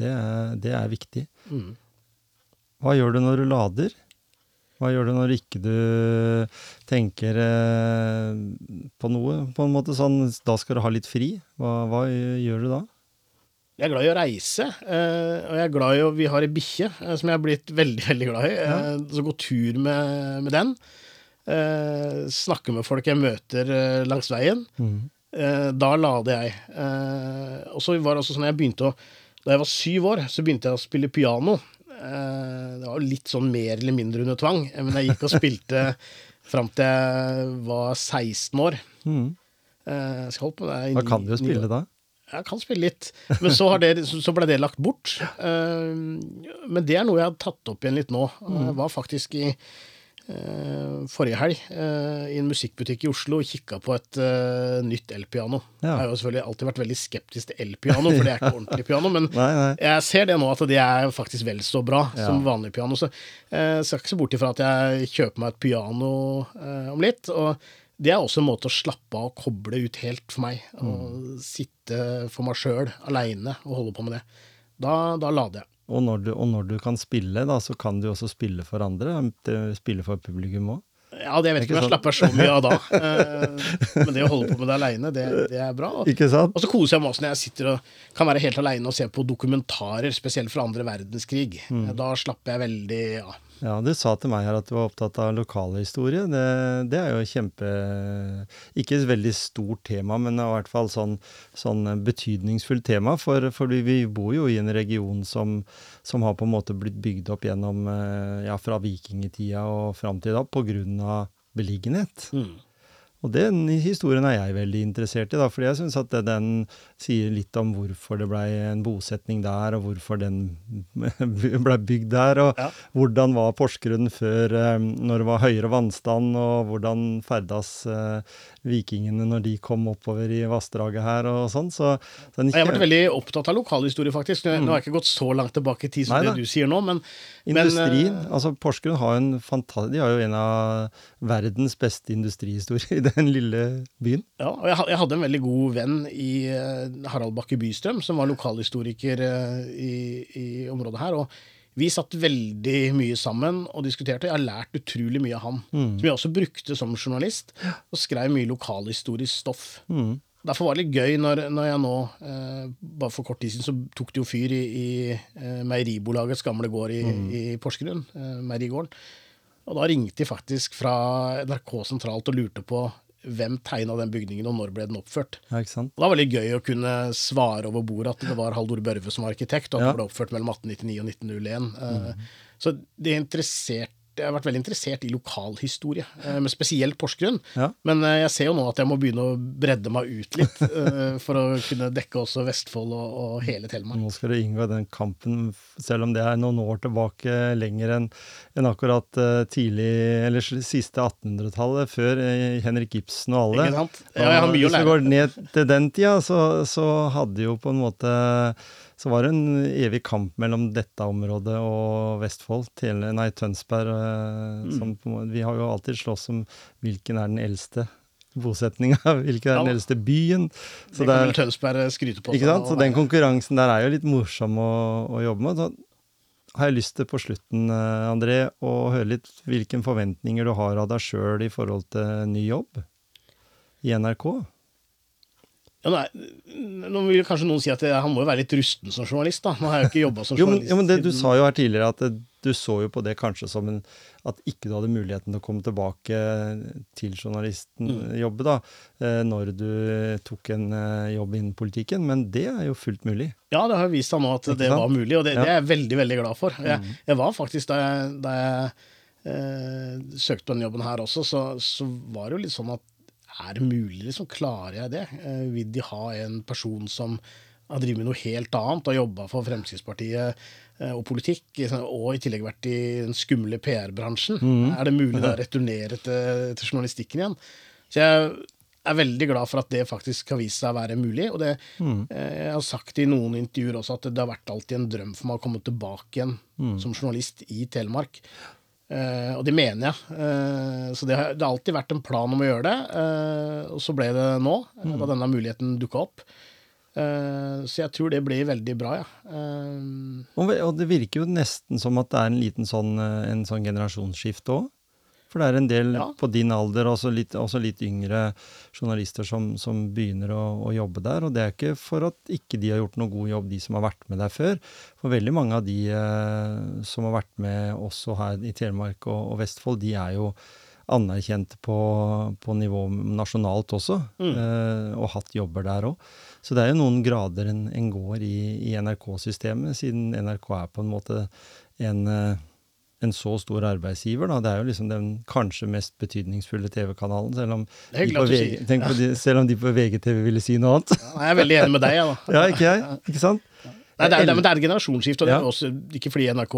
Det, er, det, er, viktig. Mm. Hva gjør du når du lader? Hva gjør du når ikke du tenker eh, på noe, på en måte sånn Da skal du ha litt fri. Hva, hva gjør du da? Jeg er glad i å reise, eh, og jeg er glad i å Vi har ei bikkje eh, som jeg har blitt veldig, (laughs) veldig glad i. Ja. Eh, så gå tur med, med den. Snakke med folk jeg møter langs veien. Mm. Da lader jeg. Og så var det også sånn jeg begynte å Da jeg var syv år, så begynte jeg å spille piano. Det var litt sånn mer eller mindre under tvang, men jeg gikk og spilte (laughs) fram til jeg var 16 år. Mm. jeg skal holde på det Da kan du jo spille da? Jeg kan spille litt. Men så, det, så, ble det lagt bort. Men det er noe jeg har tatt opp igjen litt nå. Jeg var faktisk i Eh, forrige helg eh, i en musikkbutikk i Oslo og kikka på et uh, nytt elpiano. Ja. Jeg har jo selvfølgelig alltid vært veldig skeptisk til elpiano, for det er ikke ordentlig piano. Men (laughs) nei, nei. jeg ser det nå, at det er faktisk vel så bra ja. som vanlig piano. Så jeg uh, skal ikke se bort ifra at jeg kjøper meg et piano uh, om litt. Og det er også en måte å slappe av og koble ut helt for meg. Mm. Og sitte for meg sjøl aleine og holde på med det. Da, da lader jeg. Og når, du, og når, du, kan spille, da, så kan du også spille for andre. Spille for publikum òg. Ja, det vet ikke om jeg slapper så mye av da. (laughs) Eh, men det å holde på med det aleine, det, det, er bra. Ikke sant? Og så koser jeg meg også når jeg sitter og kan være helt aleine og se på dokumentarer, spesielt fra andre verdenskrig. Mm. Da slapper jeg veldig av. Ja. Ja, Du sa til meg her at du var opptatt av lokalhistorie. Det, det er jo kjempe Ikke et veldig stort tema, men i hvert fall sånn, sånn betydningsfullt tema. For, for, vi bor jo i en region som, som, har på en måte blitt bygd opp gjennom eh, ja, fra vikingtida og fram til da av beliggenhet. Mm. Og den historien er jeg veldig interessert i, da, fordi jeg syns at den sier litt om hvorfor det blei en bosetning der, og hvorfor den (laughs) blei bygd der, og ja. hvordan var Porsgrunn før, eh, når det var høyere vannstand, og hvordan ferdas uh, vikingene når de kom oppover i vassdraget her, og sånn. Så, så. Jeg har vært veldig opptatt av lokalhistorie, faktisk. Nå, har jeg ikke gått så langt tilbake i tid som det du sier nå, men Industrien. Men, uh... altså Porsgrunn har jo en fantastisk De har jo en av verdens beste industrihistorier den lille byen. Ja, og jeg, hadde en veldig god venn i eh, Harald Bakke Bystrøm, som var lokalhistoriker eh, i, i området her. og vi satt veldig mye sammen og diskuterte. Jeg har lært utrolig mye av han. Mm. Som jeg også brukte som journalist, og skrev mye lokalhistorisk stoff. Mm. Derfor var det litt gøy når, når jeg nå, eh, bare for kort tid siden, så tok det jo fyr i, i eh, Meieribolagets gamle gård i, mm. i Porsgrunn, eh, Meierigården. Og da ringte de faktisk fra NRK sentralt og lurte på hvem tegna den bygningen, og når ble den oppført. Ja? Og det var veldig gøy å kunne svare over bordet at det var Haldor Børve som var arkitekt, og at ja. det ble oppført mellom 1899 og 1901. Mm. Uh, så det interesserte jeg har vært veldig interessert i lokalhistorie, men med spesielt Porsgrunn. Ja. Men eh, jeg ser jo nå at jeg må begynne å bredde meg ut litt, (laughs) eh, for å kunne dekke også Vestfold og, og hele Telemark. Nå skal du inngå i den kampen, selv om det er noen år tilbake lenger enn en akkurat tidlig, eller siste 1800-tallet, før Henrik Ibsen og alle. Ikke sant? Ja, jeg har mye å lære. Hvis vi går ned til den tida, så, så hadde jo på en måte så var det en evig kamp mellom dette området og Vestfold, tele, nei, Tønsberg. Mm. Som, vi har jo alltid slåss om hvilken er den eldste bosetninga, (laughs) hvilken er den eldste byen. Så det kan vel Tønsberg skryte på. Ikke sant? Så den konkurransen der er jo litt morsom å, å jobbe med. Så har jeg lyst til på slutten, eh, André, å høre litt hvilke forventninger du har av deg sjøl i forhold til ny jobb i NRK? Ja, nei, nå vil kanskje noen si at han må jo være litt rusten som journalist, da. Nå har jo ikke jobba som journalist. jo, men, jo, men det, Du sa jo her tidligere at det, du så jo på det kanskje som en At ikke du hadde muligheten til å komme tilbake til journalistenjobbet, mm. da, eh, når du tok en eh, jobb innen politikken. Men det er jo fullt mulig. Ja, det har vist seg nå at det var mulig, og det, det, er jeg veldig, veldig glad for. Jeg, mm. jeg var faktisk, da jeg, da jeg eh, søkte på denne jobben her også, så, så var det jo litt sånn at er det mulig, liksom? Klarer jeg det? Eh, vil de ha en person som har drevet med noe helt annet og jobba for Fremskrittspartiet eh, og politikk, og i tillegg vært i den skumle PR-bransjen? Mm. Er det mulig å returnere til, til, journalistikken igjen? Så jeg er veldig glad for at det faktisk har vist seg å være mulig. Og det, mm. Jeg har sagt i noen intervjuer også at det har vært alltid en drøm for meg å komme tilbake igjen mm. som journalist i Telemark. Uh, og det mener jeg. Uh, så det har, det har, alltid vært en plan om å gjøre det. Uh, og så ble det nå, mm. da denne muligheten dukka opp. så jeg tror det blir veldig bra, ja. Og, og, det virker jo nesten som at det er en liten sånn, en sånn generasjonsskifte òg? For det er en del ja. på din alder, også litt, også litt yngre journalister som, som begynner å, å, jobbe der. Og det er ikke for at ikke de har gjort noe god jobb, de som har vært med der før. For veldig mange av de eh, som har vært med også her i Telemark og, og Vestfold, de er jo anerkjent på, på nivå nasjonalt også, mm. eh, og hatt jobber der òg. Så det er jo noen grader en, en går i, i NRK-systemet, siden NRK er på en måte en eh, en så stor arbeidsgiver. Da. Det er jo liksom den kanskje mest betydningsfulle TV-kanalen, selv, de på selv om de på VGTV ville si noe annet. Ja, jeg er veldig enig med deg, jeg, da. (laughs) ja, ikke jeg? Ikke sant? Nei, det er, det, men det er et generasjonsskifte, og det er også ikke fordi NRK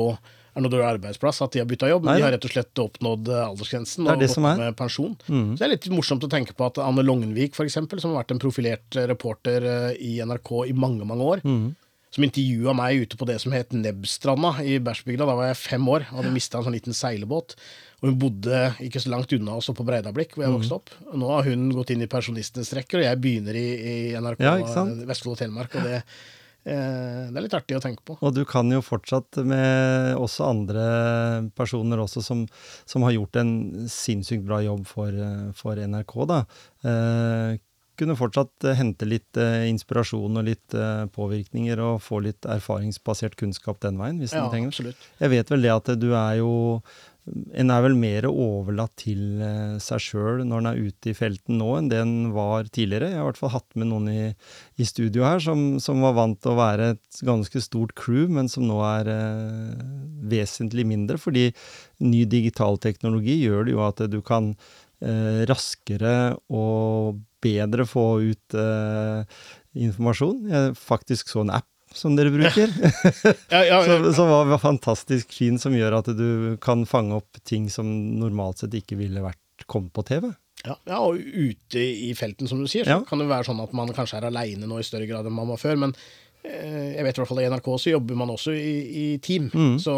er noe dårlig arbeidsplass at de har bytta jobb. Nei, de har rett og slett oppnådd eh, aldersgrensen og gått med pensjon. Mm. Så det er litt morsomt å tenke på at Anne Longenvik, eksempel, som har vært en profilert eh, reporter eh, i NRK i mange, mange år, mm som intervjua meg ute på det som het Nebbstranda i Bæsjbygda. Da var jeg fem år og hadde mista en sånn liten seilbåt. Og hun bodde ikke så langt unna oss på Breidablikk, hvor jeg vokste opp. Og nå har hun gått inn i pensjonistenes rekker, og jeg begynner i, i NRK ja, Vestfold og Telemark. og det eh, det er litt artig å tenke på. Og du kan jo fortsatt med også andre personer også som, som har gjort en sinnssykt bra jobb for, for NRK. da. Eh, kunne fortsatt eh, hente litt eh, inspirasjon og litt eh, påvirkninger og få litt erfaringsbasert kunnskap den veien, hvis ja, trenger absolutt. Jeg vet vel det at du er jo En er vel mer overlatt til seg sjøl når en er ute i felten nå, enn det en var tidligere. Jeg har i hvert fall hatt med noen i, i studio her som, som, var vant til å være et ganske stort crew, men som nå er eh, vesentlig mindre, fordi ny digital teknologi gjør det jo at du kan raskere og bedre få ut uh, informasjon. Jeg faktisk så en app som dere bruker, ja, ja, ja, (laughs) som var fantastisk fin, som gjør at du kan fange opp ting som normalt sett ikke ville vært kommet på TV. Ja, og ute i felten, som du sier, så kan det være sånn at man kanskje er aleine nå i større grad enn man var før. men eh, jeg vet i hvert fall I NRK så jobber man også i, i team. Mm. Så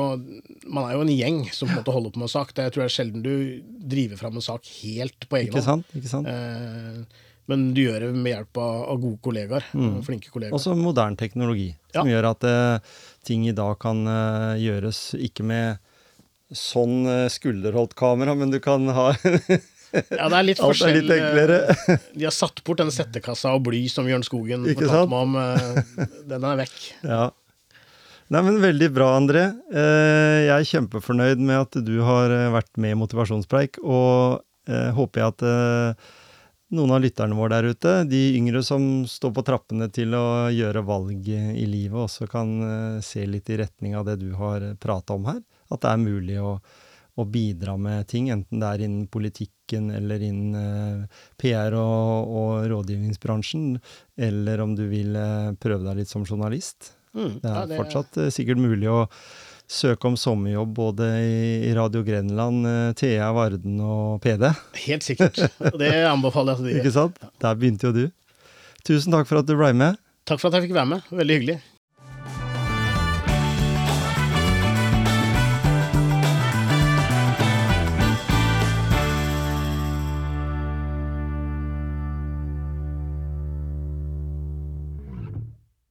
man er jo en gjeng som på en måte holder på med en sak. Det jeg tror jeg er sjelden du driver fram en sak helt på egen hånd. Eh, men du gjør det med hjelp av, av gode kollegaer. Mm. Flinke kollegaer. Også moderne teknologi, som ja. gjør at eh, ting i dag kan eh, gjøres ikke med sånn uh, skulderholdt kamera, men du kan ha (laughs) (laughs) Ja, det er litt Alt er litt enklere. De har satt bort den settekassa og bly som Jørn Skogen fortalte meg om. Den er vekk. (laughs) Ja. Nei, men Veldig bra, André. Jeg er kjempefornøyd med at du har vært med i Motivasjonspreik, og håper jeg at noen av lytterne våre der ute, de yngre som står på trappene til å gjøre valg i livet, også kan eh, se litt i retning av det du har prata om her. At det er mulig å, å, bidra med ting, enten det er innen politikken eller innen eh, PR og, og rådgivningsbransjen, eller om du vil eh, prøve deg litt som journalist. Mm, det er ja, det... fortsatt sikkert mulig å søke om sommerjobb både i Radio Grenland, TEA, Varden og PD. Helt sikkert. Og det anbefaler jeg (laughs) Ikke sant? Der begynte jo du. Tusen takk for at du ble med. Takk for at jeg fikk være med. Veldig hyggelig.